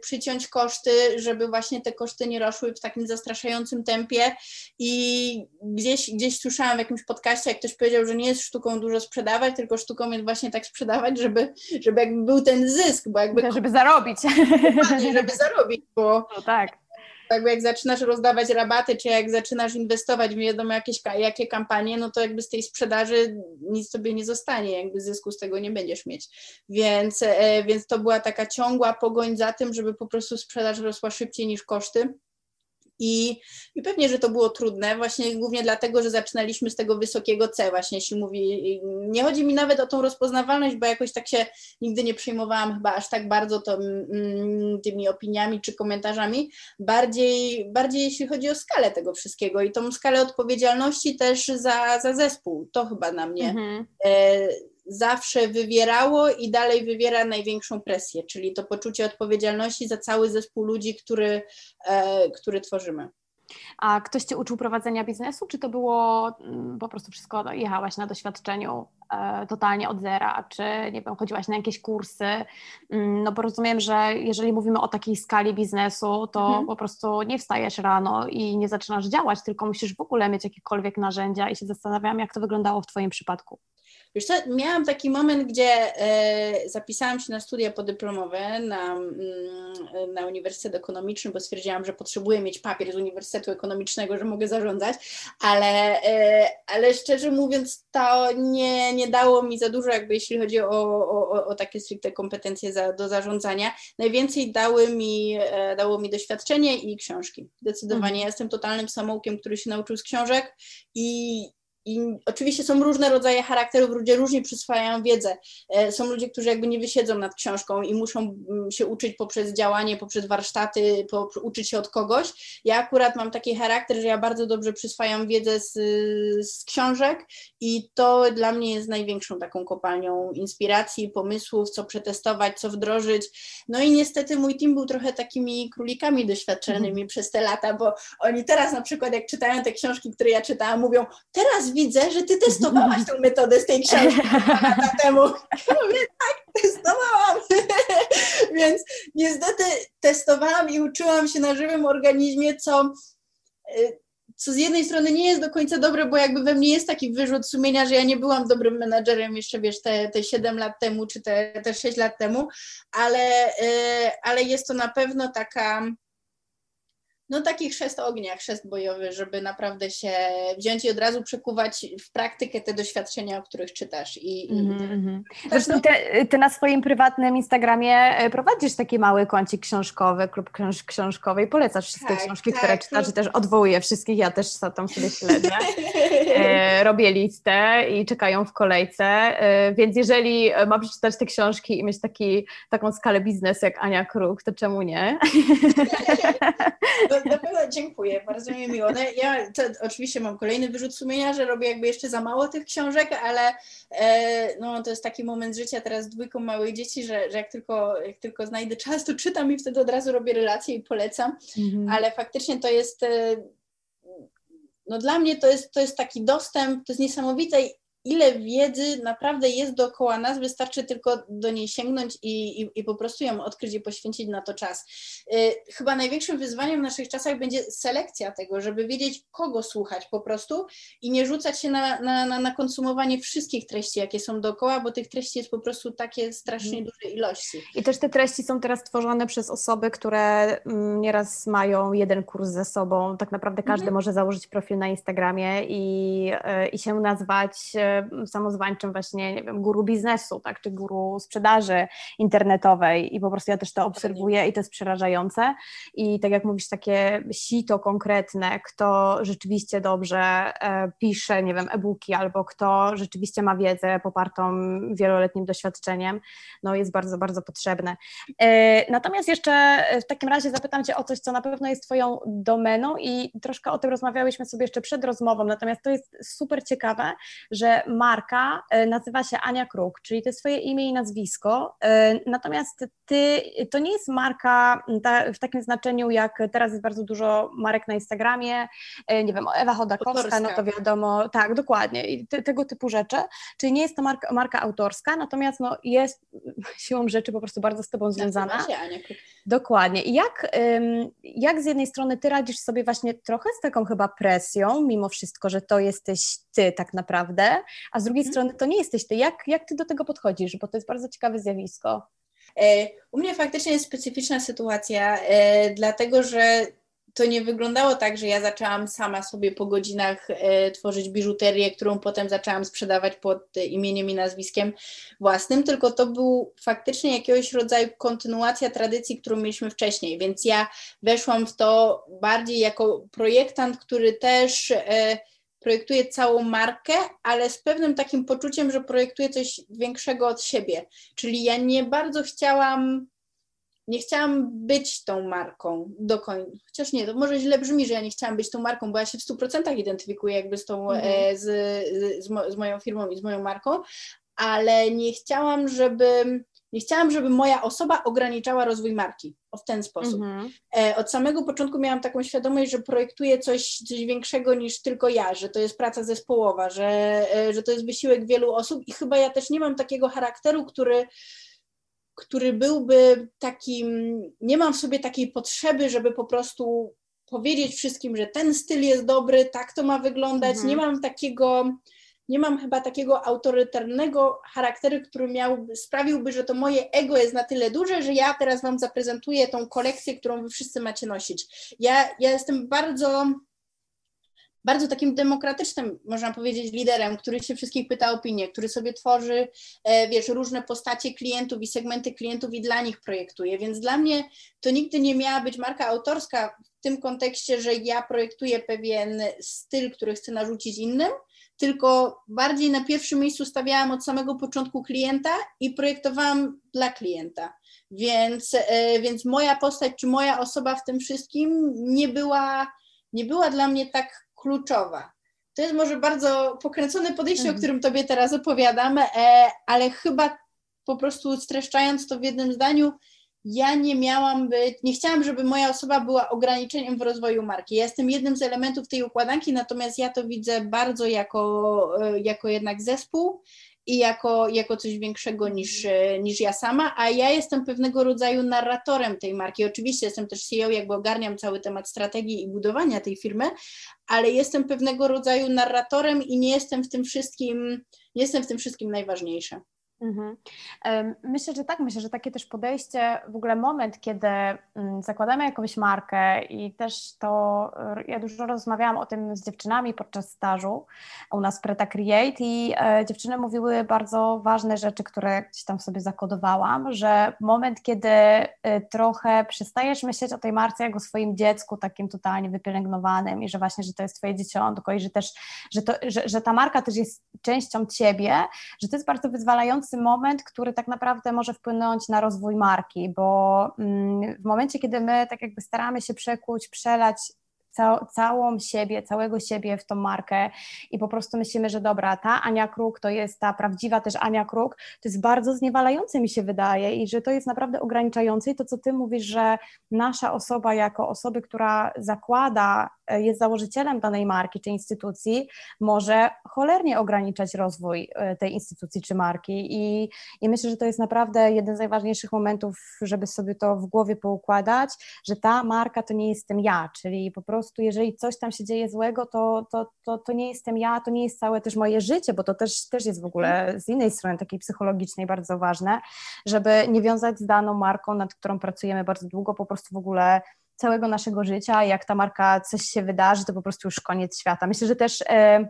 przyciąć koszty, żeby właśnie te koszty nie rosły w takim zastraszającym tempie i gdzieś, gdzieś słyszałam w jakimś podcaście, jak ktoś powiedział, że nie jest sztuką dużo sprzedawać, tylko sztuką jest właśnie tak sprzedawać, żeby, żeby jakby był ten zysk, bo jakby... Żeby zarobić. Żeby zarobić, bo... No tak jakby jak zaczynasz rozdawać rabaty, czy jak zaczynasz inwestować w wiadomo jakieś, jakie kampanie, no to jakby z tej sprzedaży nic tobie nie zostanie, jakby zysku z tego nie będziesz mieć. Więc, e, więc to była taka ciągła pogoń za tym, żeby po prostu sprzedaż rosła szybciej niż koszty. I, I pewnie, że to było trudne, właśnie głównie dlatego, że zaczynaliśmy z tego wysokiego C, właśnie jeśli mówi, nie chodzi mi nawet o tą rozpoznawalność, bo jakoś tak się nigdy nie przejmowałam chyba aż tak bardzo to, mm, tymi opiniami czy komentarzami, bardziej, bardziej jeśli chodzi o skalę tego wszystkiego i tą skalę odpowiedzialności też za, za zespół, to chyba na mnie mhm. e, zawsze wywierało i dalej wywiera największą presję, czyli to poczucie odpowiedzialności za cały zespół ludzi, który, e, który tworzymy. A ktoś Cię uczył prowadzenia biznesu, czy to było mm, po prostu wszystko, jechałaś na doświadczeniu e, totalnie od zera, czy nie wiem, chodziłaś na jakieś kursy? Mm, no bo rozumiem, że jeżeli mówimy o takiej skali biznesu, to mhm. po prostu nie wstajesz rano i nie zaczynasz działać, tylko musisz w ogóle mieć jakiekolwiek narzędzia i się zastanawiam, jak to wyglądało w Twoim przypadku. Wiesz co, miałam taki moment, gdzie e, zapisałam się na studia podyplomowe na, mm, na Uniwersytet Ekonomiczny, bo stwierdziłam, że potrzebuję mieć papier z Uniwersytetu Ekonomicznego, że mogę zarządzać, ale, e, ale szczerze mówiąc, to nie, nie dało mi za dużo, jakby jeśli chodzi o, o, o takie stricte kompetencje za, do zarządzania. Najwięcej dały mi, e, dało mi doświadczenie i książki. Zdecydowanie. Mhm. Ja jestem totalnym samoukiem, który się nauczył z książek i i oczywiście są różne rodzaje charakterów, ludzie różnie przyswajają wiedzę. E, są ludzie, którzy jakby nie wysiedzą nad książką i muszą mm, się uczyć poprzez działanie, poprzez warsztaty, po, uczyć się od kogoś. Ja akurat mam taki charakter, że ja bardzo dobrze przyswajam wiedzę z, z książek i to dla mnie jest największą taką kopalnią inspiracji, pomysłów, co przetestować, co wdrożyć. No i niestety mój team był trochę takimi królikami doświadczonymi mhm. przez te lata, bo oni teraz na przykład jak czytają te książki, które ja czytałam, mówią, teraz widzę, że ty testowałaś tę metodę z tej książki lata temu. Ja mówię, tak, testowałam. Więc niestety testowałam i uczyłam się na żywym organizmie, co, y, co z jednej strony nie jest do końca dobre, bo jakby we mnie jest taki wyrzut sumienia, że ja nie byłam dobrym menadżerem jeszcze, wiesz, te, te 7 lat temu, czy te, te 6 lat temu, ale, y, ale jest to na pewno taka no taki chrzest ognia, chrzest bojowy, żeby naprawdę się wziąć i od razu przekuwać w praktykę te doświadczenia, o których czytasz. I, mm -hmm. Zresztą ty, ty, na swoim prywatnym Instagramie e, prowadzisz taki mały kącik książkowy, klub książ książkowy i polecasz wszystkie tak, książki, tak, które czytasz i też odwołuję wszystkich, ja też tam sobie śledzę. E, robię listę i czekają w kolejce, e, więc jeżeli mam przeczytać te książki i mieć taki, taką skalę biznesu jak Ania Kruk, to czemu nie? dziękuję, bardzo mi miło. No, ja to, oczywiście mam kolejny wyrzut sumienia, że robię jakby jeszcze za mało tych książek, ale e, no, to jest taki moment życia teraz z dwójką małych dzieci, że, że jak, tylko, jak tylko znajdę czas, to czytam i wtedy od razu robię relacje i polecam, mhm. ale faktycznie to jest e, no dla mnie to jest, to jest taki dostęp, to jest niesamowite ile wiedzy naprawdę jest dookoła nas, wystarczy tylko do niej sięgnąć i, i, i po prostu ją odkryć i poświęcić na to czas. Y, chyba największym wyzwaniem w naszych czasach będzie selekcja tego, żeby wiedzieć, kogo słuchać po prostu i nie rzucać się na, na, na, na konsumowanie wszystkich treści, jakie są dookoła, bo tych treści jest po prostu takie strasznie mhm. duże ilości. I też te treści są teraz tworzone przez osoby, które mm, nieraz mają jeden kurs ze sobą. Tak naprawdę każdy mhm. może założyć profil na Instagramie i, y, i się nazwać y, samozwańczym właśnie, nie wiem, guru biznesu, tak, czy guru sprzedaży internetowej i po prostu ja też to obserwuję i to jest przerażające i tak jak mówisz, takie sito konkretne, kto rzeczywiście dobrze e, pisze, nie wiem, e-booki albo kto rzeczywiście ma wiedzę popartą wieloletnim doświadczeniem, no jest bardzo, bardzo potrzebne. E, natomiast jeszcze w takim razie zapytam Cię o coś, co na pewno jest Twoją domeną i troszkę o tym rozmawiałyśmy sobie jeszcze przed rozmową, natomiast to jest super ciekawe, że marka e, nazywa się Ania Kruk, czyli to jest swoje imię i nazwisko, e, natomiast ty, to nie jest marka ta, w takim znaczeniu, jak teraz jest bardzo dużo marek na Instagramie, e, nie wiem, Ewa Chodakowska, no to wiadomo, tak, dokładnie, i te, tego typu rzeczy, czyli nie jest to marka, marka autorska, natomiast no, jest siłą rzeczy po prostu bardzo z Tobą związana. Nazywa się Ania Kruk. Dokładnie. I jak, jak z jednej strony Ty radzisz sobie właśnie trochę z taką chyba presją, mimo wszystko, że to jesteś Ty tak naprawdę, a z drugiej hmm. strony to nie jesteś ty. Jak, jak ty do tego podchodzisz? Bo to jest bardzo ciekawe zjawisko. E, u mnie faktycznie jest specyficzna sytuacja, e, dlatego że to nie wyglądało tak, że ja zaczęłam sama sobie po godzinach e, tworzyć biżuterię, którą potem zaczęłam sprzedawać pod imieniem i nazwiskiem własnym, tylko to był faktycznie jakiegoś rodzaju kontynuacja tradycji, którą mieliśmy wcześniej, więc ja weszłam w to bardziej jako projektant, który też e, projektuję całą markę, ale z pewnym takim poczuciem, że projektuję coś większego od siebie. Czyli ja nie bardzo chciałam, nie chciałam być tą marką do końca. Chociaż nie, to może źle brzmi, że ja nie chciałam być tą marką, bo ja się w 100% identyfikuję jakby z tą, mhm. e, z, z, z moją firmą i z moją marką, ale nie chciałam, żeby nie chciałam, żeby moja osoba ograniczała rozwój marki w ten sposób. Mhm. E, od samego początku miałam taką świadomość, że projektuję coś, coś większego niż tylko ja, że to jest praca zespołowa, że, e, że to jest wysiłek wielu osób i chyba ja też nie mam takiego charakteru, który który byłby takim, nie mam w sobie takiej potrzeby, żeby po prostu powiedzieć wszystkim, że ten styl jest dobry, tak to ma wyglądać. Mhm. Nie mam takiego, nie mam chyba takiego autorytarnego charakteru, który miałby, sprawiłby, że to moje ego jest na tyle duże, że ja teraz Wam zaprezentuję tą kolekcję, którą Wy wszyscy macie nosić. Ja, ja jestem bardzo bardzo takim demokratycznym, można powiedzieć, liderem, który się wszystkich pyta o opinię, który sobie tworzy, e, wiesz, różne postacie klientów i segmenty klientów i dla nich projektuje. Więc dla mnie to nigdy nie miała być marka autorska w tym kontekście, że ja projektuję pewien styl, który chcę narzucić innym, tylko bardziej na pierwszym miejscu stawiałam od samego początku klienta i projektowałam dla klienta. Więc, e, więc moja postać czy moja osoba w tym wszystkim nie była, nie była dla mnie tak kluczowa. To jest może bardzo pokręcone podejście, mhm. o którym Tobie teraz opowiadam, e, ale chyba po prostu streszczając to w jednym zdaniu, ja nie miałam być, nie chciałam, żeby moja osoba była ograniczeniem w rozwoju marki. Ja jestem jednym z elementów tej układanki, natomiast ja to widzę bardzo jako, e, jako jednak zespół i jako, jako coś większego niż, niż ja sama, a ja jestem pewnego rodzaju narratorem tej marki. Oczywiście jestem też CEO, jakby ogarniam cały temat strategii i budowania tej firmy, ale jestem pewnego rodzaju narratorem i nie jestem w tym wszystkim, nie jestem w tym wszystkim najważniejsza. Mhm. Myślę, że tak, myślę, że takie też podejście, w ogóle moment, kiedy mm, zakładamy jakąś markę i też to, ja dużo rozmawiałam o tym z dziewczynami podczas stażu u nas Preta Create i e, dziewczyny mówiły bardzo ważne rzeczy, które gdzieś tam sobie zakodowałam, że moment, kiedy e, trochę przestajesz myśleć o tej marce jak o swoim dziecku, takim totalnie wypielęgnowanym i że właśnie, że to jest twoje dzieciątko i że też, że, to, że, że ta marka też jest częścią ciebie, że to jest bardzo wyzwalające moment, który tak naprawdę może wpłynąć na rozwój marki, bo mm, w momencie, kiedy my tak jakby staramy się przekuć, przelać cał, całą siebie, całego siebie w tą markę i po prostu myślimy, że dobra, ta Ania Kruk to jest ta prawdziwa też Ania Kruk, to jest bardzo zniewalające mi się wydaje i że to jest naprawdę ograniczające i to, co ty mówisz, że nasza osoba jako osoby, która zakłada E, jest założycielem danej marki czy instytucji, może cholernie ograniczać rozwój e, tej instytucji czy marki. I, I myślę, że to jest naprawdę jeden z najważniejszych momentów, żeby sobie to w głowie poukładać, że ta marka to nie jestem ja, czyli po prostu jeżeli coś tam się dzieje złego, to, to, to, to nie jestem ja, to nie jest całe też moje życie, bo to też, też jest w ogóle z innej strony takiej psychologicznej bardzo ważne, żeby nie wiązać z daną marką, nad którą pracujemy bardzo długo, po prostu w ogóle całego naszego życia. Jak ta marka coś się wydarzy, to po prostu już koniec świata. Myślę, że też e,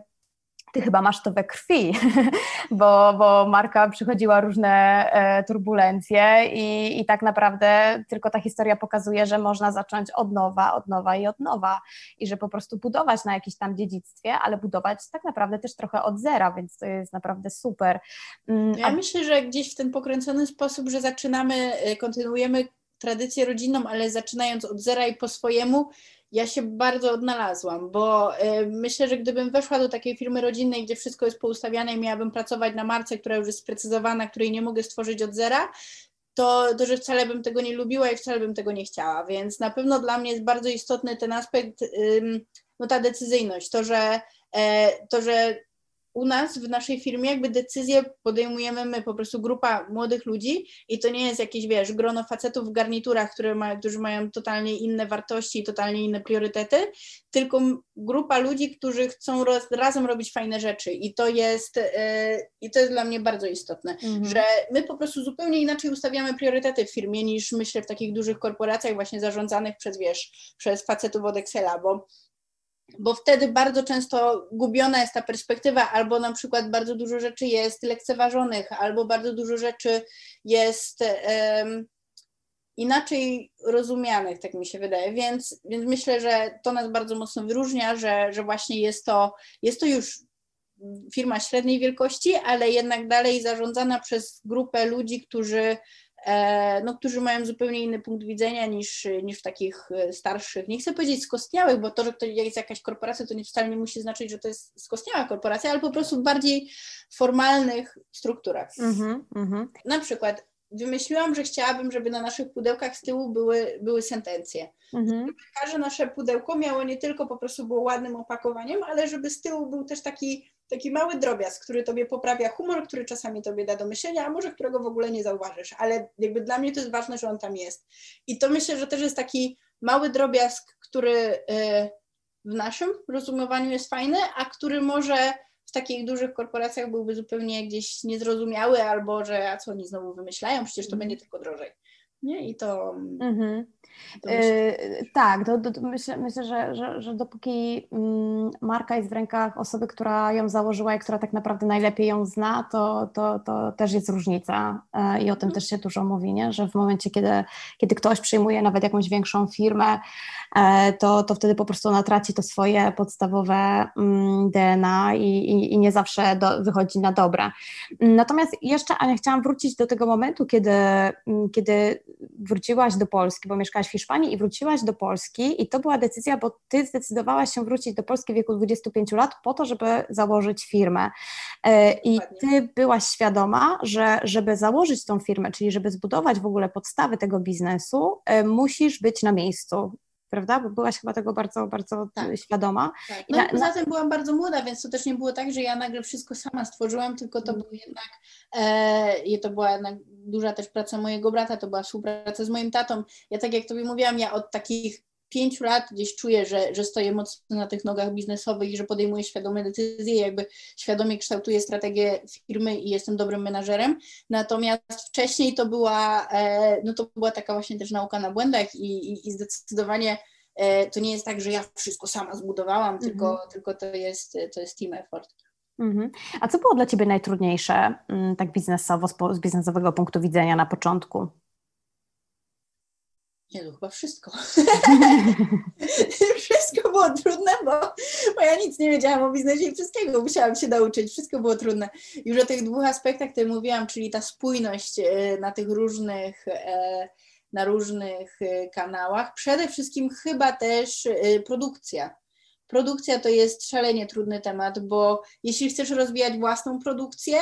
ty chyba masz to we krwi, bo, bo marka przychodziła różne e, turbulencje i, i tak naprawdę tylko ta historia pokazuje, że można zacząć od nowa, od nowa i od nowa i że po prostu budować na jakimś tam dziedzictwie, ale budować tak naprawdę też trochę od zera, więc to jest naprawdę super. Mm, ja A... myślę, że gdzieś w ten pokręcony sposób, że zaczynamy, e, kontynuujemy tradycję rodzinną, ale zaczynając od zera i po swojemu, ja się bardzo odnalazłam, bo y, myślę, że gdybym weszła do takiej firmy rodzinnej, gdzie wszystko jest poustawiane i miałabym pracować na marce, która już jest sprecyzowana, której nie mogę stworzyć od zera, to, to że wcale bym tego nie lubiła i wcale bym tego nie chciała. Więc na pewno dla mnie jest bardzo istotny ten aspekt, no ta decyzyjność, to, że, e, to, że u nas w naszej firmie jakby decyzje podejmujemy my, po prostu grupa młodych ludzi i to nie jest jakieś, wiesz, grono facetów w garniturach, które ma, którzy mają totalnie inne wartości i totalnie inne priorytety, tylko grupa ludzi, którzy chcą roz, razem robić fajne rzeczy i to jest, yy, i to jest dla mnie bardzo istotne, mhm. że my po prostu zupełnie inaczej ustawiamy priorytety w firmie niż myślę w takich dużych korporacjach właśnie zarządzanych przez, wiesz, przez facetów od Excela, bo bo wtedy bardzo często gubiona jest ta perspektywa, albo na przykład bardzo dużo rzeczy jest lekceważonych, albo bardzo dużo rzeczy jest um, inaczej rozumianych, tak mi się wydaje. Więc, więc myślę, że to nas bardzo mocno wyróżnia, że, że właśnie jest to, jest to już firma średniej wielkości, ale jednak dalej zarządzana przez grupę ludzi, którzy no, którzy mają zupełnie inny punkt widzenia niż, niż w takich e, starszych, nie chcę powiedzieć skostniałych, bo to, że to jest jakaś korporacja, to nie wcale nie musi znaczyć, że to jest skostniała korporacja, ale po prostu w bardziej formalnych strukturach. Mm -hmm, Na przykład wymyśliłam, że chciałabym, żeby na naszych pudełkach z tyłu były, były sentencje. Mhm. Żeby każde nasze pudełko miało nie tylko po prostu było ładnym opakowaniem, ale żeby z tyłu był też taki taki mały drobiazg, który tobie poprawia humor, który czasami tobie da do myślenia, a może którego w ogóle nie zauważysz, ale jakby dla mnie to jest ważne, że on tam jest. I to myślę, że też jest taki mały drobiazg, który y, w naszym rozumiewaniu jest fajny, a który może w takich dużych korporacjach byłby zupełnie gdzieś niezrozumiały, albo że a co oni znowu wymyślają, przecież to mm. będzie tylko drożej. Nie? I to. Mm-hmm. Yy, tak, do, do, myślę, myślę że, że, że dopóki mm, marka jest w rękach osoby, która ją założyła i która tak naprawdę najlepiej ją zna, to, to, to też jest różnica yy, i o tym mhm. też się dużo mówi, nie? że w momencie, kiedy, kiedy ktoś przyjmuje nawet jakąś większą firmę, yy, to, to wtedy po prostu ona traci to swoje podstawowe mm, DNA i, i, i, nie zawsze do, wychodzi na dobre. Natomiast jeszcze, Ania, chciałam wrócić do tego momentu, kiedy, mm, kiedy wróciłaś do Polski, bo mieszkałaś w Hiszpanii i wróciłaś do Polski i to była decyzja, bo ty zdecydowałaś się wrócić do Polski w wieku 25 lat po to, żeby założyć firmę. E, I ty byłaś świadoma, że żeby założyć tą firmę, czyli żeby zbudować w ogóle podstawy tego biznesu, e, musisz być na miejscu prawda? Bo byłaś chyba tego bardzo, bardzo tak. świadoma. Tak. No i na, poza tym byłam bardzo młoda, więc to też nie było tak, że ja nagle wszystko sama stworzyłam, tylko to mm. był jednak, e, to była jednak duża też praca mojego brata, to była współpraca z moim tatą. Ja tak jak Tobie mówiłam, ja od takich pięciu lat gdzieś czuję, że, że stoję mocno na tych nogach biznesowych i że podejmuję świadome decyzje, jakby świadomie kształtuję strategię firmy i jestem dobrym menadżerem. Natomiast wcześniej to była, e, no to była taka właśnie też nauka na błędach i, i, i zdecydowanie e, to nie jest tak, że ja wszystko sama zbudowałam, mhm. tylko, tylko to, jest, to jest team effort. Mhm. A co było dla Ciebie najtrudniejsze, mm, tak biznesowo, z biznesowego punktu widzenia na początku? Nie, to chyba wszystko. wszystko było trudne, bo, bo ja nic nie wiedziałam o biznesie i wszystkiego musiałam się nauczyć. Wszystko było trudne. Już o tych dwóch aspektach, które mówiłam, czyli ta spójność e, na tych różnych e, na różnych e, kanałach. Przede wszystkim chyba też produkcja. Produkcja to jest szalenie trudny temat, bo jeśli chcesz rozwijać własną produkcję,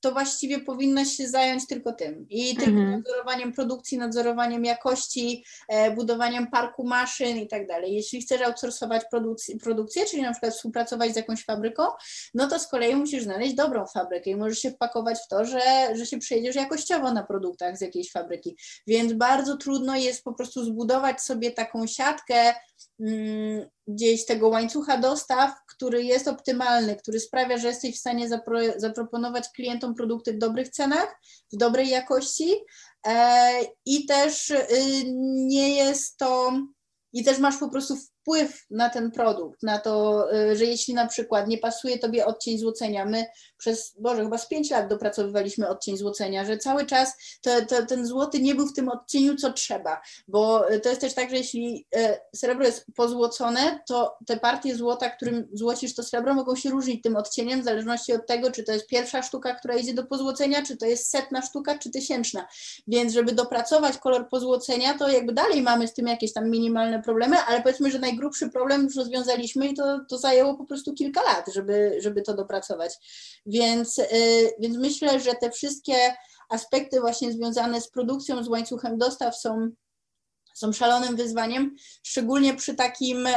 to właściwie powinnaś się zająć tylko tym. I tylko mhm. nadzorowaniem produkcji, nadzorowaniem jakości, e, budowaniem parku maszyn i tak dalej. Jeśli chcesz outsourcować produkcję, produkcję, czyli na przykład współpracować z jakąś fabryką, no to z kolei musisz znaleźć dobrą fabrykę i możesz się wpakować w to, że, że się przejedziesz jakościowo na produktach z jakiejś fabryki. Więc bardzo trudno jest po prostu zbudować sobie taką siatkę gdzieś tego łańcucha dostaw, który jest optymalny, który sprawia, że jesteś w stanie zapro zaproponować klientom produkty w dobrych cenach, w dobrej jakości e, i też y, nie jest to, i też masz po prostu wpływ na ten produkt, na to, y, że jeśli na przykład nie pasuje Tobie odcień złocenia, my przez, Boże, chyba z 5 lat dopracowywaliśmy odcień złocenia, że cały czas ten złoty nie był w tym odcieniu, co trzeba, bo y, to jest też tak, że jeśli y, srebro jest pozłocone, to te partie złota, którym złocisz to srebro, mogą się różnić tym odcieniem w zależności od tego, czy to jest pierwsza sztuka, która idzie do pozłocenia, czy to jest setna sztuka, czy tysięczna. Więc żeby dopracować kolor pozłocenia, to jakby dalej mamy z tym jakieś tam minimalne problemy, ale powiedzmy, że najgrubszy problem już rozwiązaliśmy i to, to zajęło po prostu kilka lat, żeby, żeby to dopracować. Więc, y, więc myślę, że te wszystkie aspekty właśnie związane z produkcją, z łańcuchem dostaw są, są szalonym wyzwaniem, szczególnie przy takim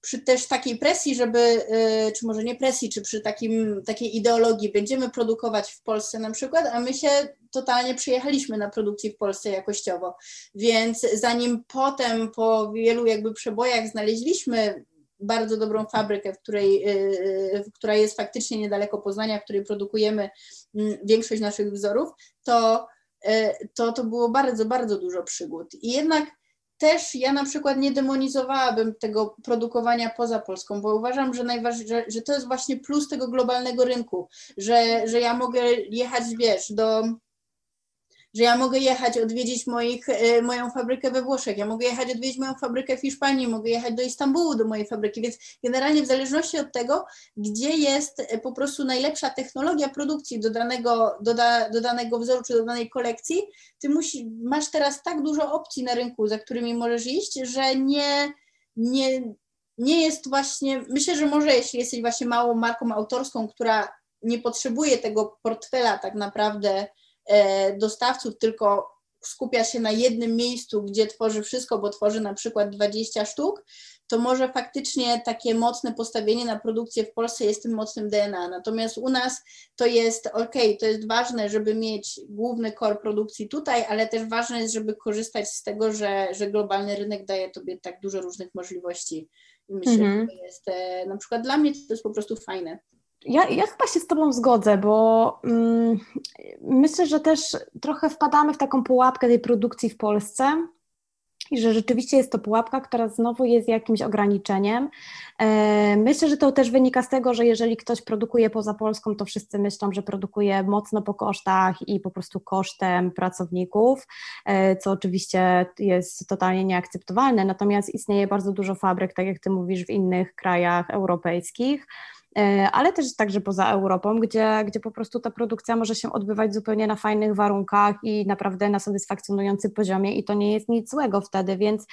przy też takiej presji, żeby, y, czy może nie presji, czy przy takim, takiej ideologii, będziemy produkować w Polsce na przykład, a my się totalnie przyjechaliśmy na produkcji w Polsce jakościowo. Więc zanim potem po wielu jakby przebojach znaleźliśmy bardzo dobrą fabrykę, w której, y, y, która jest faktycznie niedaleko Poznania, w której produkujemy mm, większość naszych wzorów, to, to, to było bardzo, bardzo dużo przygód. I jednak też ja na przykład nie demonizowałabym tego produkowania poza Polską, bo uważam, że, najważ- że, to jest właśnie plus tego globalnego rynku, że, że ja mogę jechać, wiesz, do że ja mogę jechać odwiedzić moich, e, moją fabrykę we Włoszech, ja mogę jechać odwiedzić moją fabrykę w Hiszpanii, mogę jechać do Istambułu do mojej fabryki, więc generalnie w zależności od tego, gdzie jest e, po prostu najlepsza technologia produkcji do danego, do, da, do danego wzoru czy do danej kolekcji, ty musi, masz teraz tak dużo opcji na rynku, za którymi możesz iść, że nie, nie, nie jest właśnie, myślę, że może jeśli jesteś właśnie małą marką autorską, która nie potrzebuje tego portfela tak naprawdę dostawców, tylko skupia się na jednym miejscu, gdzie tworzy wszystko, bo tworzy na przykład 20 sztuk, to może faktycznie takie mocne postawienie na produkcję w Polsce jest tym mocnym DNA. Natomiast u nas to jest ok, to jest ważne, żeby mieć główny core produkcji tutaj, ale też ważne jest, żeby korzystać z tego, że, że globalny rynek daje tobie tak dużo różnych możliwości. I myślę, mhm. że to jest e, na przykład dla mnie to jest po prostu fajne. Ja, ja chyba się z Tobą zgodzę, bo mm, myślę, że też trochę wpadamy w taką pułapkę tej produkcji w Polsce i że rzeczywiście jest to pułapka, która znowu jest jakimś ograniczeniem. E, myślę, że to też wynika z tego, że jeżeli ktoś produkuje poza Polską, to wszyscy myślą, że produkuje mocno po kosztach i po prostu kosztem pracowników, e, co oczywiście jest totalnie nieakceptowalne. Natomiast istnieje bardzo dużo fabryk, tak jak Ty mówisz, w innych krajach europejskich ale też także poza Europą, gdzie, gdzie po prostu ta produkcja może się odbywać zupełnie na fajnych warunkach i naprawdę na satysfakcjonującym poziomie i to nie jest nic złego wtedy, więc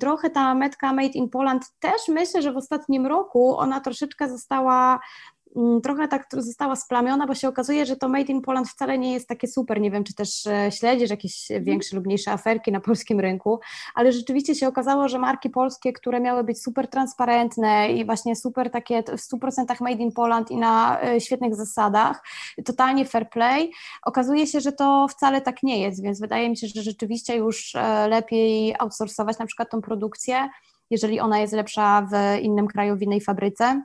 trochę ta metka Made in Poland też myślę, że w ostatnim roku ona troszeczkę została trochę tak została splamiona, bo się okazuje, że to Made in Poland wcale nie jest takie super. Nie wiem, czy też e, śledzisz jakieś mhm. większe lub mniejsze aferki na polskim rynku, ale rzeczywiście się okazało, że marki polskie, które miały być super transparentne i właśnie super takie w 100% Made in Poland i na e, świetnych zasadach, totalnie fair play, okazuje się, że to wcale tak nie jest, więc wydaje mi się, że rzeczywiście już e, lepiej outsourcować na przykład tą produkcję, jeżeli ona jest lepsza w innym kraju, w innej fabryce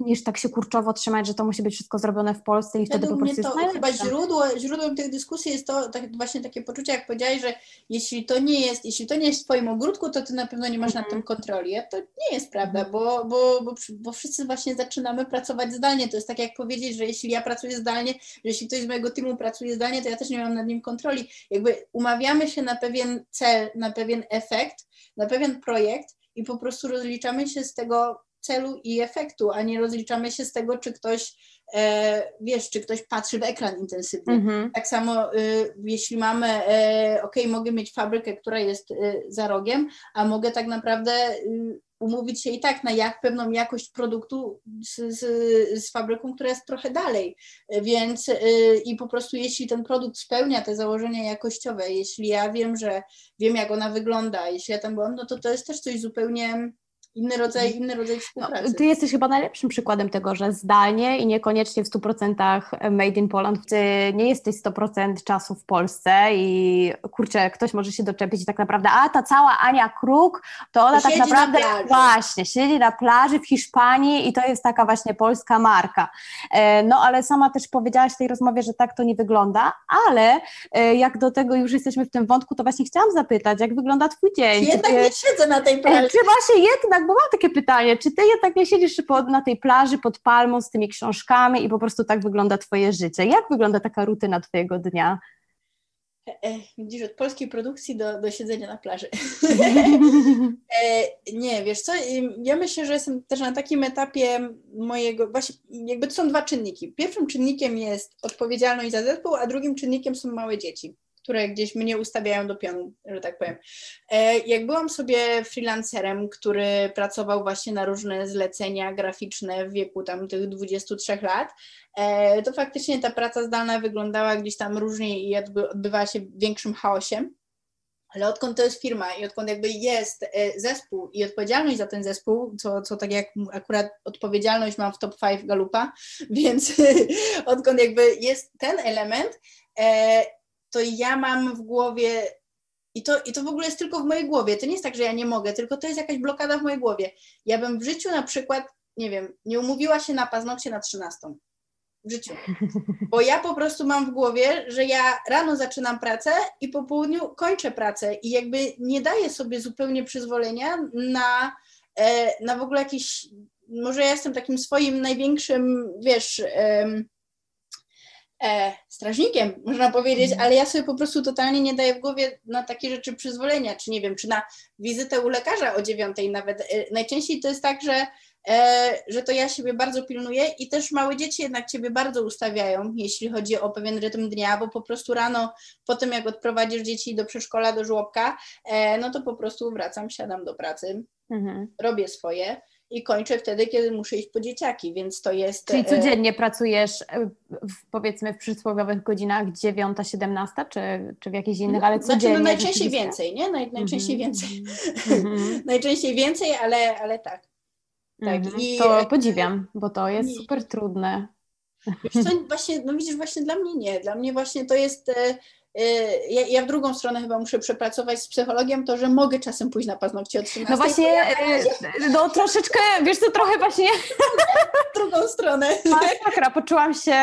niż tak się kurczowo trzymać, że to musi być wszystko zrobione w Polsce i wtedy Według po prostu mnie to jest chyba źródło, źródłem tych dyskusji jest to tak, właśnie takie poczucie, jak powiedziałeś, że jeśli to nie jest, jeśli to nie jest w twoim ogródku, to ty na pewno nie masz nad tym kontroli. To nie jest prawda, bo, bo, bo, bo wszyscy właśnie zaczynamy pracować zdalnie. To jest tak jak powiedzieć, że jeśli ja pracuję zdalnie, że jeśli ktoś z mojego teamu pracuje zdalnie, to ja też nie mam nad nim kontroli. Jakby umawiamy się na pewien cel, na pewien efekt, na pewien projekt i po prostu rozliczamy się z tego celu i efektu, a nie rozliczamy się z tego, czy ktoś, e, wiesz, czy ktoś patrzy w ekran intensywnie. Mm-hmm. Tak samo, y, jeśli mamy, e, ok, mogę mieć fabrykę, która jest y, za rogiem, a mogę tak naprawdę y, umówić się i tak na jak, pewną jakość produktu z, z, z fabryką, która jest trochę dalej. Więc i po prostu jeśli ten produkt spełnia te założenia jakościowe, jeśli ja wiem, że wiem jak ona wygląda, jeśli ja tam byłam, no to to jest też coś zupełnie inny rodzaj, inny rodzaj no, współpracy. No, ty jesteś chyba najlepszym przykładem tego, że zdalnie i niekoniecznie w 100% made in Poland. Ty nie jesteś 100% czasu w Polsce i kurczę, ktoś może się doczepić i tak naprawdę, a ta cała Ania Kruk, to ona to tak naprawdę na właśnie siedzi na plaży w Hiszpanii i to jest taka właśnie polska marka. E, no ale sama też powiedziałaś w tej rozmowie, że tak to nie wygląda, ale e, jak do tego już jesteśmy w tym wątku, to właśnie chciałam zapytać, jak wygląda twój dzień? Jednak nie siedzę na tej plaży. Czy właśnie jednak bo mam takie pytanie, czy ty jednak nie siedzisz na tej plaży pod palmą z tymi książkami i po prostu tak wygląda twoje życie? Jak wygląda taka rutyna twojego dnia? E, widzisz, od polskiej produkcji do, do siedzenia na plaży. e, nie, wiesz co, ja myślę, że jestem też na takim etapie mojego, właśnie jakby to są dwa czynniki. Pierwszym czynnikiem jest odpowiedzialność za zespół, a drugim czynnikiem są małe dzieci które gdzieś mnie ustawiają do pionu, że tak powiem. E, jak byłam sobie freelancerem, który pracował właśnie na różne zlecenia graficzne w wieku tam tych 23 lat, e, to faktycznie ta praca zdalna wyglądała gdzieś tam różnie i odbywała się większym chaosie. Ale odkąd to jest firma i odkąd jakby jest e, zespół i odpowiedzialność za ten zespół, co, co tak jak akurat odpowiedzialność mam w top 5 Galupa, więc odkąd jakby jest ten element, to ja mam w głowie i to, I to w ogóle jest tylko w mojej głowie. To nie jest tak, że ja nie mogę, tylko to jest jakaś blokada w mojej głowie. Ja bym w życiu na przykład, nie wiem, nie umówiła się na paznokcie na 13. W życiu. Bo ja po prostu mam w głowie, że ja rano zaczynam pracę i po południu kończę pracę i jakby nie daję sobie zupełnie przyzwolenia na, e, na w ogóle jakiś. Może ja jestem takim swoim największym, wiesz e, strażnikiem, można powiedzieć, mhm. ale ja sobie po prostu totalnie nie daję w głowie na takie rzeczy przyzwolenia, czy nie wiem, czy na wizytę u lekarza o dziewiątej nawet. E, najczęściej to jest tak, że, e, że to ja siebie bardzo pilnuję i też małe dzieci jednak ciebie bardzo ustawiają, jeśli chodzi o pewien rytm dnia, bo po prostu rano, po tym jak odprowadzisz dzieci do przedszkola, do żłobka, e, no to po prostu wracam, siadam do pracy, mhm. robię swoje i kończę wtedy, kiedy muszę iść po dzieciaki, więc to jest... Czyli e, codziennie pracujesz e, w, powiedzmy w przysłowiowych godzinach 9-17 czy, czy w jakichś innych, ale codziennie? Znaczy, no najczęściej więcej, nie? Naj, najczęściej mm -hmm. więcej. Mm -hmm. najczęściej więcej, ale, ale tak. tak. Mm -hmm. I, to podziwiam, bo to jest super trudne. Wiesz co, właśnie, no widzisz, właśnie dla mnie nie. Dla mnie właśnie to jest e, ja, ja, w drugą stronę chyba muszę przepracować z psychologiem to, że mogę czasem pójść na paznokcie od 13. No właśnie, y, no troszeczkę, wiesz co, trochę właśnie... W drugą stronę. Masakra, poczułam się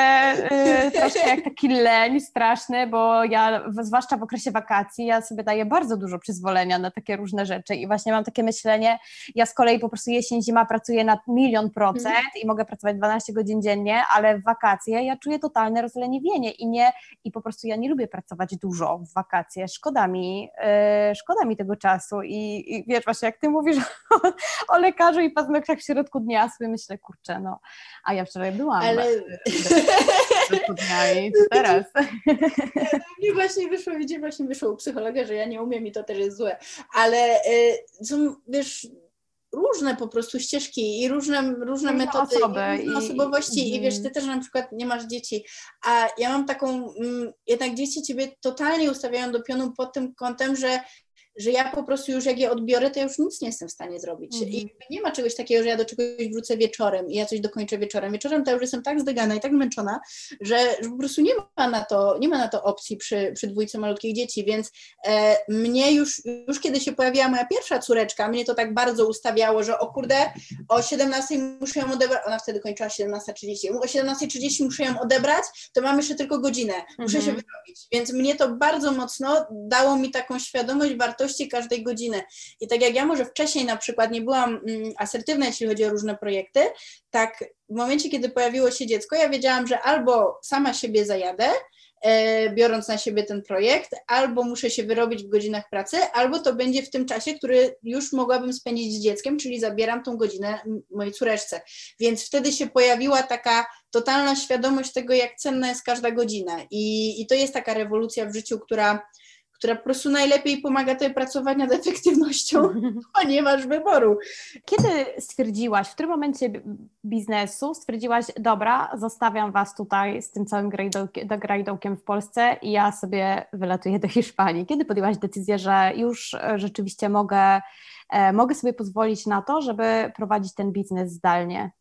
y, troszkę jak taki leń straszny, bo ja, zwłaszcza w okresie wakacji, ja sobie daję bardzo dużo przyzwolenia na takie różne rzeczy i właśnie mam takie myślenie, ja z kolei po prostu jesień, zima pracuję na milion procent mm. i mogę pracować 12 godzin dziennie, ale w wakacje ja czuję totalne rozleniwienie i nie, i po prostu ja nie lubię pracować pracować dużo w wakacje, szkoda mi, yy, szkoda mi tego czasu I, i wiesz właśnie jak ty mówisz o, o lekarzu i paznokciach w środku dnia, sobie myślę, kurczę, no, a ja wczoraj byłam Ale... w środku dnia i teraz? Mi właśnie wyszło, widzicie, właśnie wyszło u psychologa, że ja nie umiem i to też jest złe, ale yy, są, wiesz, różne po prostu ścieżki i różne, różne, różne metody, osoby, i różne osobowości i, i wiesz, ty mhm. też na przykład nie masz dzieci, a ja mam taką, mm, jednak dzieci ciebie totalnie ustawiają do pionu pod tym kątem, że że ja po prostu już jak je odbiorę, to ja już nic nie jestem w stanie zrobić. Mm -hmm. I nie ma czegoś takiego, że ja do czegoś wrócę wieczorem i ja coś dokończę wieczorem. Wieczorem to już jestem tak zdegana i tak zmęczona, że, że po prostu nie ma na to, nie ma na to opcji przy, przy dwójce malutkich dzieci, więc e, mnie już, już kiedy się pojawiła moja pierwsza córeczka, mnie to tak bardzo ustawiało, że o kurde, o 17 muszę ją odebrać, ona wtedy kończyła 17.30, o 17.30 muszę ją odebrać, to mam jeszcze tylko godzinę, muszę mm -hmm. się wyrobić. Więc mnie to bardzo mocno dało mi taką świadomość wartości wartości każdej godziny. I tak jak ja może wcześniej na przykład nie byłam mm, asertywna, jeśli chodzi o różne projekty, tak w momencie, kiedy pojawiło się dziecko, ja wiedziałam, że albo sama siebie zajadę, e, biorąc na siebie ten projekt, albo muszę się wyrobić w godzinach pracy, albo to będzie w tym czasie, który już mogłabym spędzić z dzieckiem, czyli zabieram tą godzinę mojej córeczce. Więc wtedy się pojawiła taka totalna świadomość tego, jak cenna jest każda godzina. I, i to jest taka rewolucja w życiu, która która po prostu najlepiej pomaga tobie pracować nad efektywnością, ponieważ wyboru. Kiedy stwierdziłaś, w którym momencie biznesu stwierdziłaś, dobra, zostawiam was tutaj z tym całym grajdołkiem w Polsce i ja sobie wylatuję do Hiszpanii? Kiedy podjęłaś decyzję, że już e, rzeczywiście mogę, e, mogę sobie pozwolić na to, żeby prowadzić ten biznes zdalnie?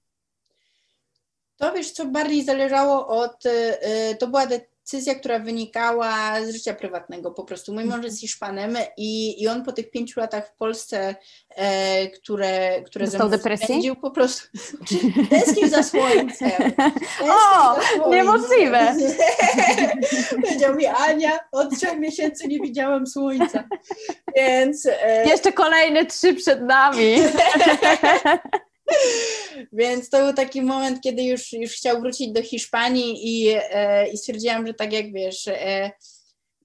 To wiesz, co bardziej zależało od, e, to była decyzja, decyzja, która wynikała z życia prywatnego po prostu. Mój mąż jest Hiszpanem i, i on po tych pięciu latach w Polsce, e, które, które Dostał depresji? spędził po prostu tęsknił za słońcem. o, za niemożliwe. Powiedział mi, Ania, od trzech miesięcy nie widziałam słońca. Więc... E... Jeszcze kolejne trzy przed nami. Więc to był taki moment, kiedy już, już chciał wrócić do Hiszpanii i, e, i stwierdziłam, że tak jak wiesz, e,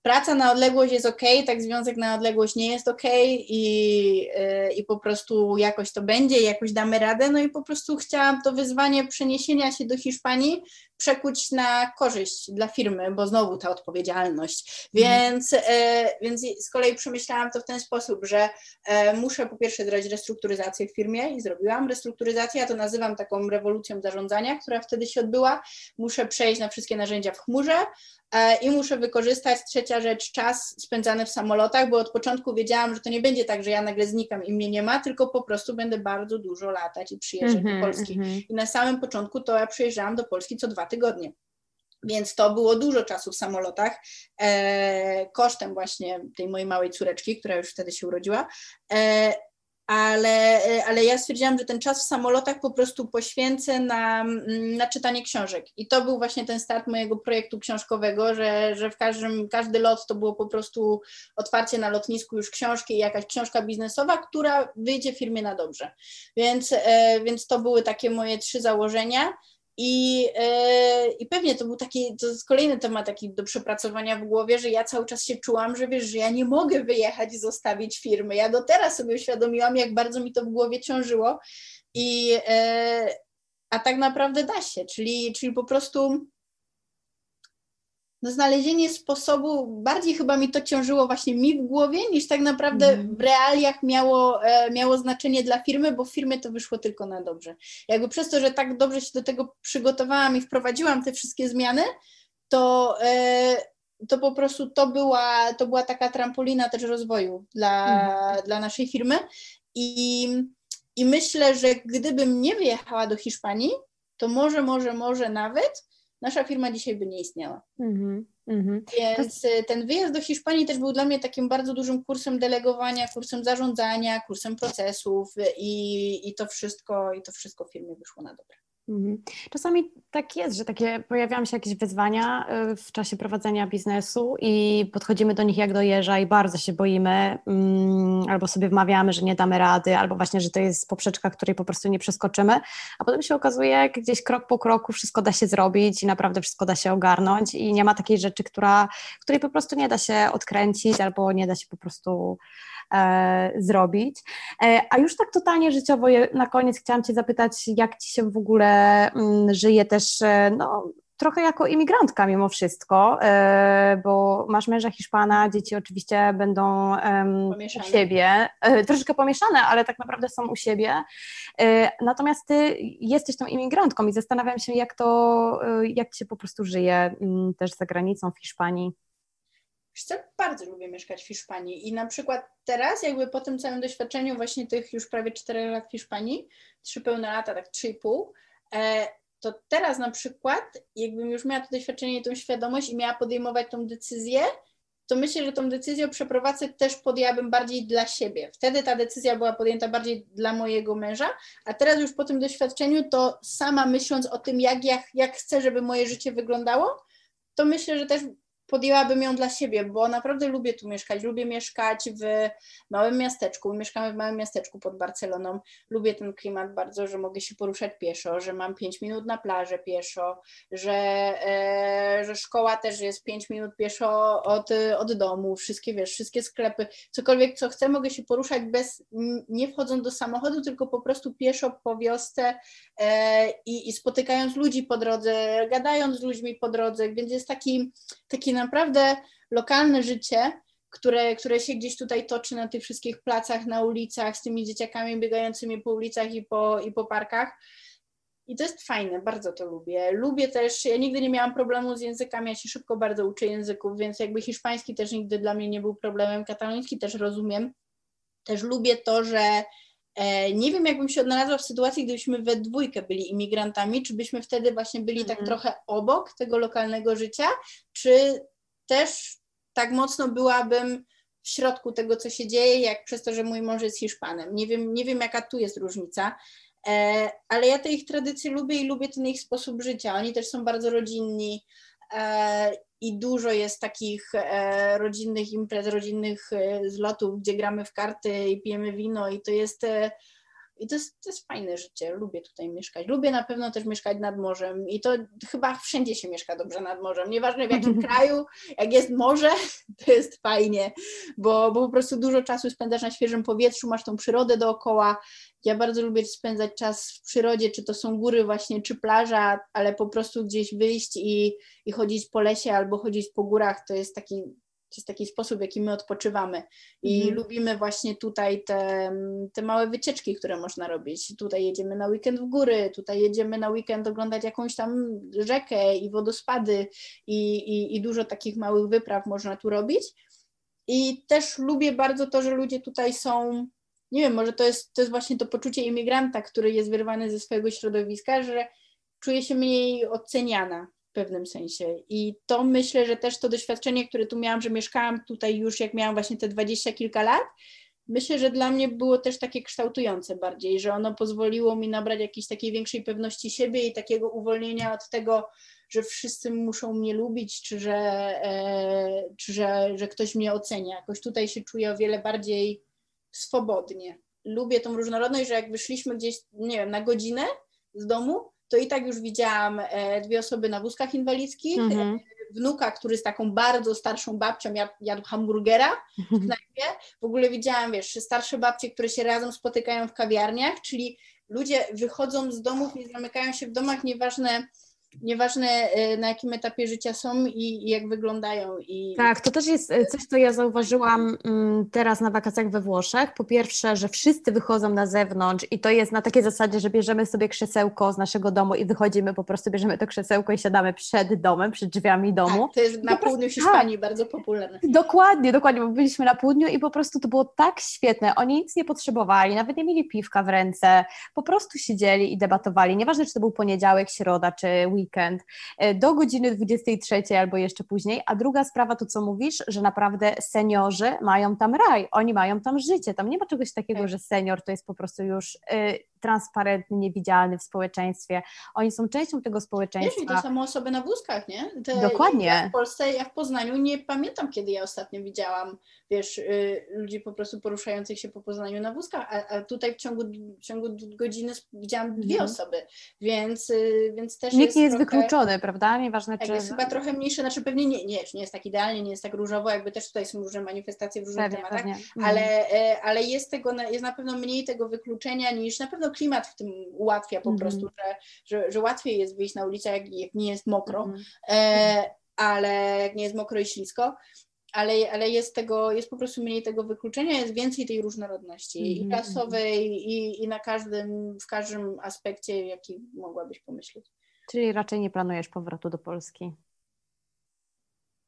praca na odległość jest ok, tak związek na odległość nie jest ok i, e, i po prostu jakoś to będzie, jakoś damy radę. No i po prostu chciałam to wyzwanie przeniesienia się do Hiszpanii przekuć na korzyść dla firmy, bo znowu ta odpowiedzialność. Więc, e, więc z kolei przemyślałam to w ten sposób, że e, muszę po pierwsze zrobić restrukturyzację w firmie i zrobiłam restrukturyzację, ja to nazywam taką rewolucją zarządzania, która wtedy się odbyła. Muszę przejść na wszystkie narzędzia w chmurze, i muszę wykorzystać, trzecia rzecz, czas spędzany w samolotach, bo od początku wiedziałam, że to nie będzie tak, że ja nagle znikam i mnie nie ma, tylko po prostu będę bardzo dużo latać i przyjeżdżać mm -hmm, do mhm, Polski. Mm -hmm. I na samym początku to ja przyjeżdżałam do Polski co dwa tygodnie. Więc to było dużo czasu w samolotach, e, kosztem właśnie tej mojej małej córeczki, która już wtedy się urodziła. E, ale, ale ja stwierdziłam, że ten czas w samolotach po prostu poświęcę na, na czytanie książek. I to był właśnie ten start mojego projektu książkowego, że, że w każdym, każdy lot to było po prostu otwarcie na lotnisku już książki i jakaś książka biznesowa, która wyjdzie firmie na dobrze. Więc, e, więc to były takie moje trzy założenia. I, yy, I pewnie to był taki, to jest kolejny temat taki do przepracowania w głowie, że ja cały czas się czułam, że wiesz, że ja nie mogę wyjechać i zostawić firmy. Ja do teraz sobie uświadomiłam, jak bardzo mi to w głowie ciążyło. I, yy, a tak naprawdę da się, czyli, czyli po prostu no znalezienie sposobu, bardziej chyba mi to ciążyło właśnie mi w głowie, niż tak naprawdę mm. w realiach miało, e, miało znaczenie dla firmy, bo w firmie to wyszło tylko na dobrze. Jakby przez to, że tak dobrze się do tego przygotowałam i wprowadziłam te wszystkie zmiany, to, e, to po prostu to była, to była taka trampolina też rozwoju dla, mm. dla naszej firmy. I, I myślę, że gdybym nie wyjechała do Hiszpanii, to może, może, może nawet nasza firma dzisiaj by nie istniała. Mm -hmm. Więc to... ten wyjazd do Hiszpanii też był dla mnie takim bardzo dużym kursem delegowania, kursem zarządzania, kursem procesów i, i to wszystko, i to wszystko w firmie wyszło na dobre. Mhm. Czasami tak jest, że takie pojawiają się jakieś wyzwania y, w czasie prowadzenia biznesu i podchodzimy do nich jak do jeża i bardzo się boimy, mm, albo sobie wmawiamy, że nie damy rady, albo właśnie, że to jest poprzeczka, której po prostu nie przeskoczymy, a potem się okazuje, gdzieś krok po kroku wszystko da się zrobić i naprawdę wszystko da się ogarnąć i nie ma takiej rzeczy, która, której po prostu nie da się odkręcić albo nie da się po prostu zrobić. E, a już tak totalnie życiowo na koniec chciałam Cię zapytać, jak Ci się w ogóle mm, żyje też, e, no trochę jako imigrantka mimo wszystko, e, bo masz męża Hiszpana, dzieci oczywiście będą u siebie, e, troszeczkę pomieszane, ale tak naprawdę są u siebie. E, natomiast ty jesteś tą imigrantką i zastanawiam się, jak to, jak ci się po prostu żyje mm, też za granicą w Hiszpanii. Bardzo lubię mieszkać w Hiszpanii i na przykład teraz jakby po tym całym doświadczeniu właśnie tych już prawie 4 lat w Hiszpanii, trzy pełne lata, tak 3,5, e, to teraz na przykład jakbym już miała to doświadczenie i tą świadomość i miała podejmować tą decyzję, to myślę, że tą decyzję o przeprowadzce też podjęłabym bardziej dla siebie. Wtedy ta decyzja była podjęta bardziej dla mojego męża, a teraz już po tym doświadczeniu to sama myśląc o tym, jak, jak, jak chcę, żeby moje życie wyglądało, to myślę, że też podjęłabym ją dla siebie, bo naprawdę lubię tu mieszkać. Lubię mieszkać w małym miasteczku. Mieszkamy w małym miasteczku pod Barceloną. Lubię ten klimat bardzo, że mogę się poruszać pieszo, że mam 5 minut na plażę pieszo, że, e, że szkoła też jest 5 minut pieszo od, od domu. Wszystkie, wiesz, wszystkie sklepy, cokolwiek co chcę, mogę się poruszać bez, nie wchodząc do samochodu, tylko po prostu pieszo po wiosce e, i, i spotykając ludzi po drodze, gadając z ludźmi po drodze, więc jest taki, taki naprawdę lokalne życie, które, które się gdzieś tutaj toczy na tych wszystkich placach, na ulicach, z tymi dzieciakami biegającymi po ulicach i po, i po parkach. I to jest fajne, bardzo to lubię. Lubię też, ja nigdy nie miałam problemu z językami, ja się szybko bardzo uczę języków, więc jakby hiszpański też nigdy dla mnie nie był problemem, kataloński też rozumiem. Też lubię to, że e, nie wiem, jakbym się odnalazła w sytuacji, gdybyśmy we dwójkę byli imigrantami, czy byśmy wtedy właśnie byli mm -hmm. tak mhm. trochę obok tego lokalnego życia, czy też tak mocno byłabym w środku tego, co się dzieje, jak przez to, że mój mąż jest Hiszpanem. Nie wiem, nie wiem jaka tu jest różnica, e, ale ja te ich tradycje lubię i lubię ten ich sposób życia. Oni też są bardzo rodzinni e, i dużo jest takich e, rodzinnych imprez, rodzinnych zlotów, gdzie gramy w karty i pijemy wino i to jest i to jest, to jest fajne życie, lubię tutaj mieszkać. Lubię na pewno też mieszkać nad morzem i to chyba wszędzie się mieszka dobrze nad morzem. Nieważne w jakim kraju, jak jest morze, to jest fajnie, bo, bo po prostu dużo czasu spędzasz na świeżym powietrzu, masz tą przyrodę dookoła. Ja bardzo lubię spędzać czas w przyrodzie, czy to są góry właśnie, czy plaża, ale po prostu gdzieś wyjść i, i chodzić po lesie albo chodzić po górach, to jest taki to jest taki sposób, w jaki my odpoczywamy. I mhm. lubimy właśnie tutaj te, te małe wycieczki, które można robić. Tutaj jedziemy na weekend w góry, tutaj jedziemy na weekend oglądać jakąś tam rzekę i wodospady i, i, i dużo takich małych wypraw można tu robić. I też lubię bardzo to, że ludzie tutaj są, nie wiem, może to jest, to jest właśnie to poczucie imigranta, który jest wyrwany ze swojego środowiska, że czuje się mniej oceniana pewnym sensie. I to myślę, że też to doświadczenie, które tu miałam, że mieszkałam tutaj już jak miałam właśnie te dwadzieścia kilka lat, myślę, że dla mnie było też takie kształtujące bardziej, że ono pozwoliło mi nabrać jakiejś takiej większej pewności siebie i takiego uwolnienia od tego, że wszyscy muszą mnie lubić, czy że, e, czy że, że ktoś mnie ocenia. Jakoś tutaj się czuję o wiele bardziej swobodnie. Lubię tą różnorodność, że jak wyszliśmy gdzieś, nie wiem, na godzinę z domu, to i tak już widziałam e, dwie osoby na wózkach inwalidzkich, mhm. E, wnuka, który z taką bardzo starszą babcią jadł, jadł hamburgera w mhm. knajpie. W ogóle widziałam, wiesz, starsze babcie, które się razem spotykają w kawiarniach, czyli ludzie wychodzą z domów i zamykają się w domach, nieważne nieważne y, na jakim etapie życia są i, jak wyglądają. I... Tak, to też jest y, coś, co ja zauważyłam mm, teraz na wakacjach we Włoszech. Po pierwsze, że wszyscy wychodzą na zewnątrz i to jest na takiej zasadzie, że bierzemy sobie krzesełko z naszego domu i wychodzimy, po prostu bierzemy to krzesełko i siadamy przed domem, przed drzwiami domu. Tak, to jest na południu prostu, Hiszpanii tak. bardzo popularne. Dokładnie, dokładnie, bo byliśmy na południu i po prostu to było tak świetne. Oni nic nie potrzebowali, nawet nie mieli piwka w ręce, po prostu siedzieli i debatowali. Nieważne, czy to był poniedziałek, środa, czy weekend e, do godziny 23 albo jeszcze później. A druga sprawa to, co mówisz, że naprawdę seniorzy mają tam raj, oni mają tam życie. Tam nie ma czegoś takiego, tak. że senior to jest po prostu już y, transparentny, niewidzialny w społeczeństwie. Oni są częścią tego społeczeństwa. Wiesz, to samo osoby na wózkach, nie? Te, Dokładnie. Ja w Polsce, ja w Poznaniu nie pamiętam, kiedy ja ostatnio widziałam, wiesz, y, ludzi po prostu poruszających się po Poznaniu na wózkach, a, a tutaj w ciągu, w ciągu godziny widziałam dwie mhm. osoby, więc, y, więc też Nikt jest nie jest trochę, wykluczony, prawda? Nieważne czy... jest chyba trochę mniejsze, znaczy pewnie nie, nie, nie jest tak idealnie, nie jest tak różowo, jakby też tutaj są różne manifestacje w różnych pewnie, tematach, pewnie. Ale, mhm. ale jest tego, jest na pewno mniej tego wykluczenia niż, na pewno to klimat w tym ułatwia po mm. prostu, że, że, że łatwiej jest wyjść na ulicę, jak, jak nie jest mokro, mm. e, ale jak nie jest mokro i ślisko, ale, ale jest tego, jest po prostu mniej tego wykluczenia, jest więcej tej różnorodności mm i mhm, rasowej, mhm. i, i na każdym, w każdym aspekcie, jaki mogłabyś pomyśleć. Czyli raczej nie planujesz powrotu do Polski?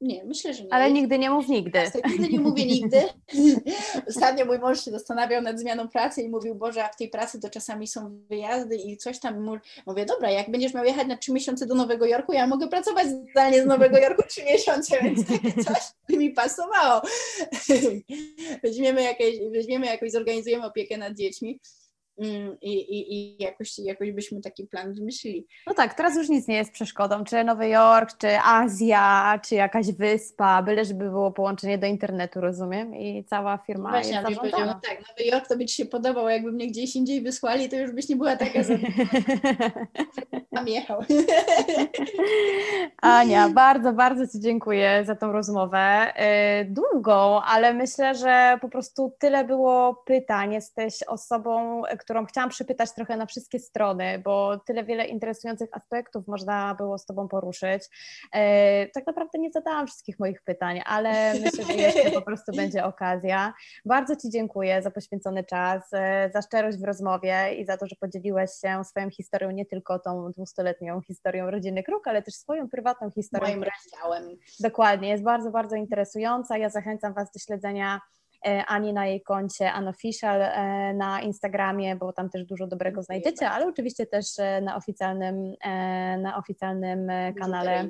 Nie, myślę, że nie. Ale nigdy nie mów nigdy. Tak, nigdy nie mówię nigdy. Ostatnio mój mąż się zastanawiał nad zmianą pracy i mówił, Boże, a w tej pracy to czasami są wyjazdy i coś tam. Mówię, dobra, jak będziesz miał jechać na trzy miesiące do Nowego Jorku, ja mogę pracować zdalnie z Nowego Jorku trzy miesiące, więc takie coś by mi pasowało. weźmiemy, jakieś, weźmiemy jakoś, zorganizujemy opiekę nad dziećmi i, i, i jakoś, jakoś byśmy taki plan wymyślili. No tak, teraz już nic nie jest przeszkodą, czy Nowy Jork, czy Azja, czy jakaś wyspa, byle żeby było połączenie do internetu, rozumiem, i cała firma Właśnie, jest no tak, Nowy Jork to by Ci się podobał, jakby mnie gdzieś indziej wysłali, to już byś nie była taka Tam jechał. Ania, bardzo, bardzo Ci dziękuję za tą rozmowę. Y, długą, ale myślę, że po prostu tyle było pytań. Jesteś osobą, którą chciałam przypytać trochę na wszystkie strony, bo tyle wiele interesujących aspektów można było z Tobą poruszyć. E, tak naprawdę nie zadałam wszystkich moich pytań, ale myślę, że jeszcze po prostu będzie okazja. Bardzo Ci dziękuję za poświęcony czas, e, za szczerość w rozmowie i za to, że podzieliłeś się swoją historią, nie tylko tą dwustuletnią historią rodziny Kruk, ale też swoją prywatną historią. Moim rozdziałem. Dokładnie, jest bardzo, bardzo interesująca. Ja zachęcam Was do śledzenia ani na jej koncie Unofficial e, na Instagramie, bo tam też dużo dobrego znajdziecie, ale oczywiście też e, na oficjalnym, na oficjalnym kanale.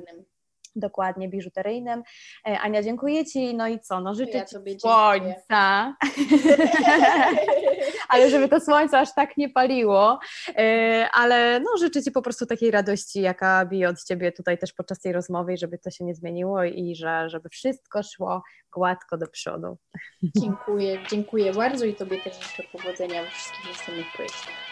Dokładnie, biżuteryjnym. Ania, dziękuję Ci. No i co? No życzę ja Ci słońca. ale żeby to słońce aż tak nie paliło. Ale no życzę Ci po prostu takiej radości, jaka bije od Ciebie tutaj też podczas tej rozmowy i żeby to się nie zmieniło i że, żeby wszystko szło gładko do przodu. Dziękuję, dziękuję bardzo i Tobie też życzę powodzenia we wszystkich następnych projektach.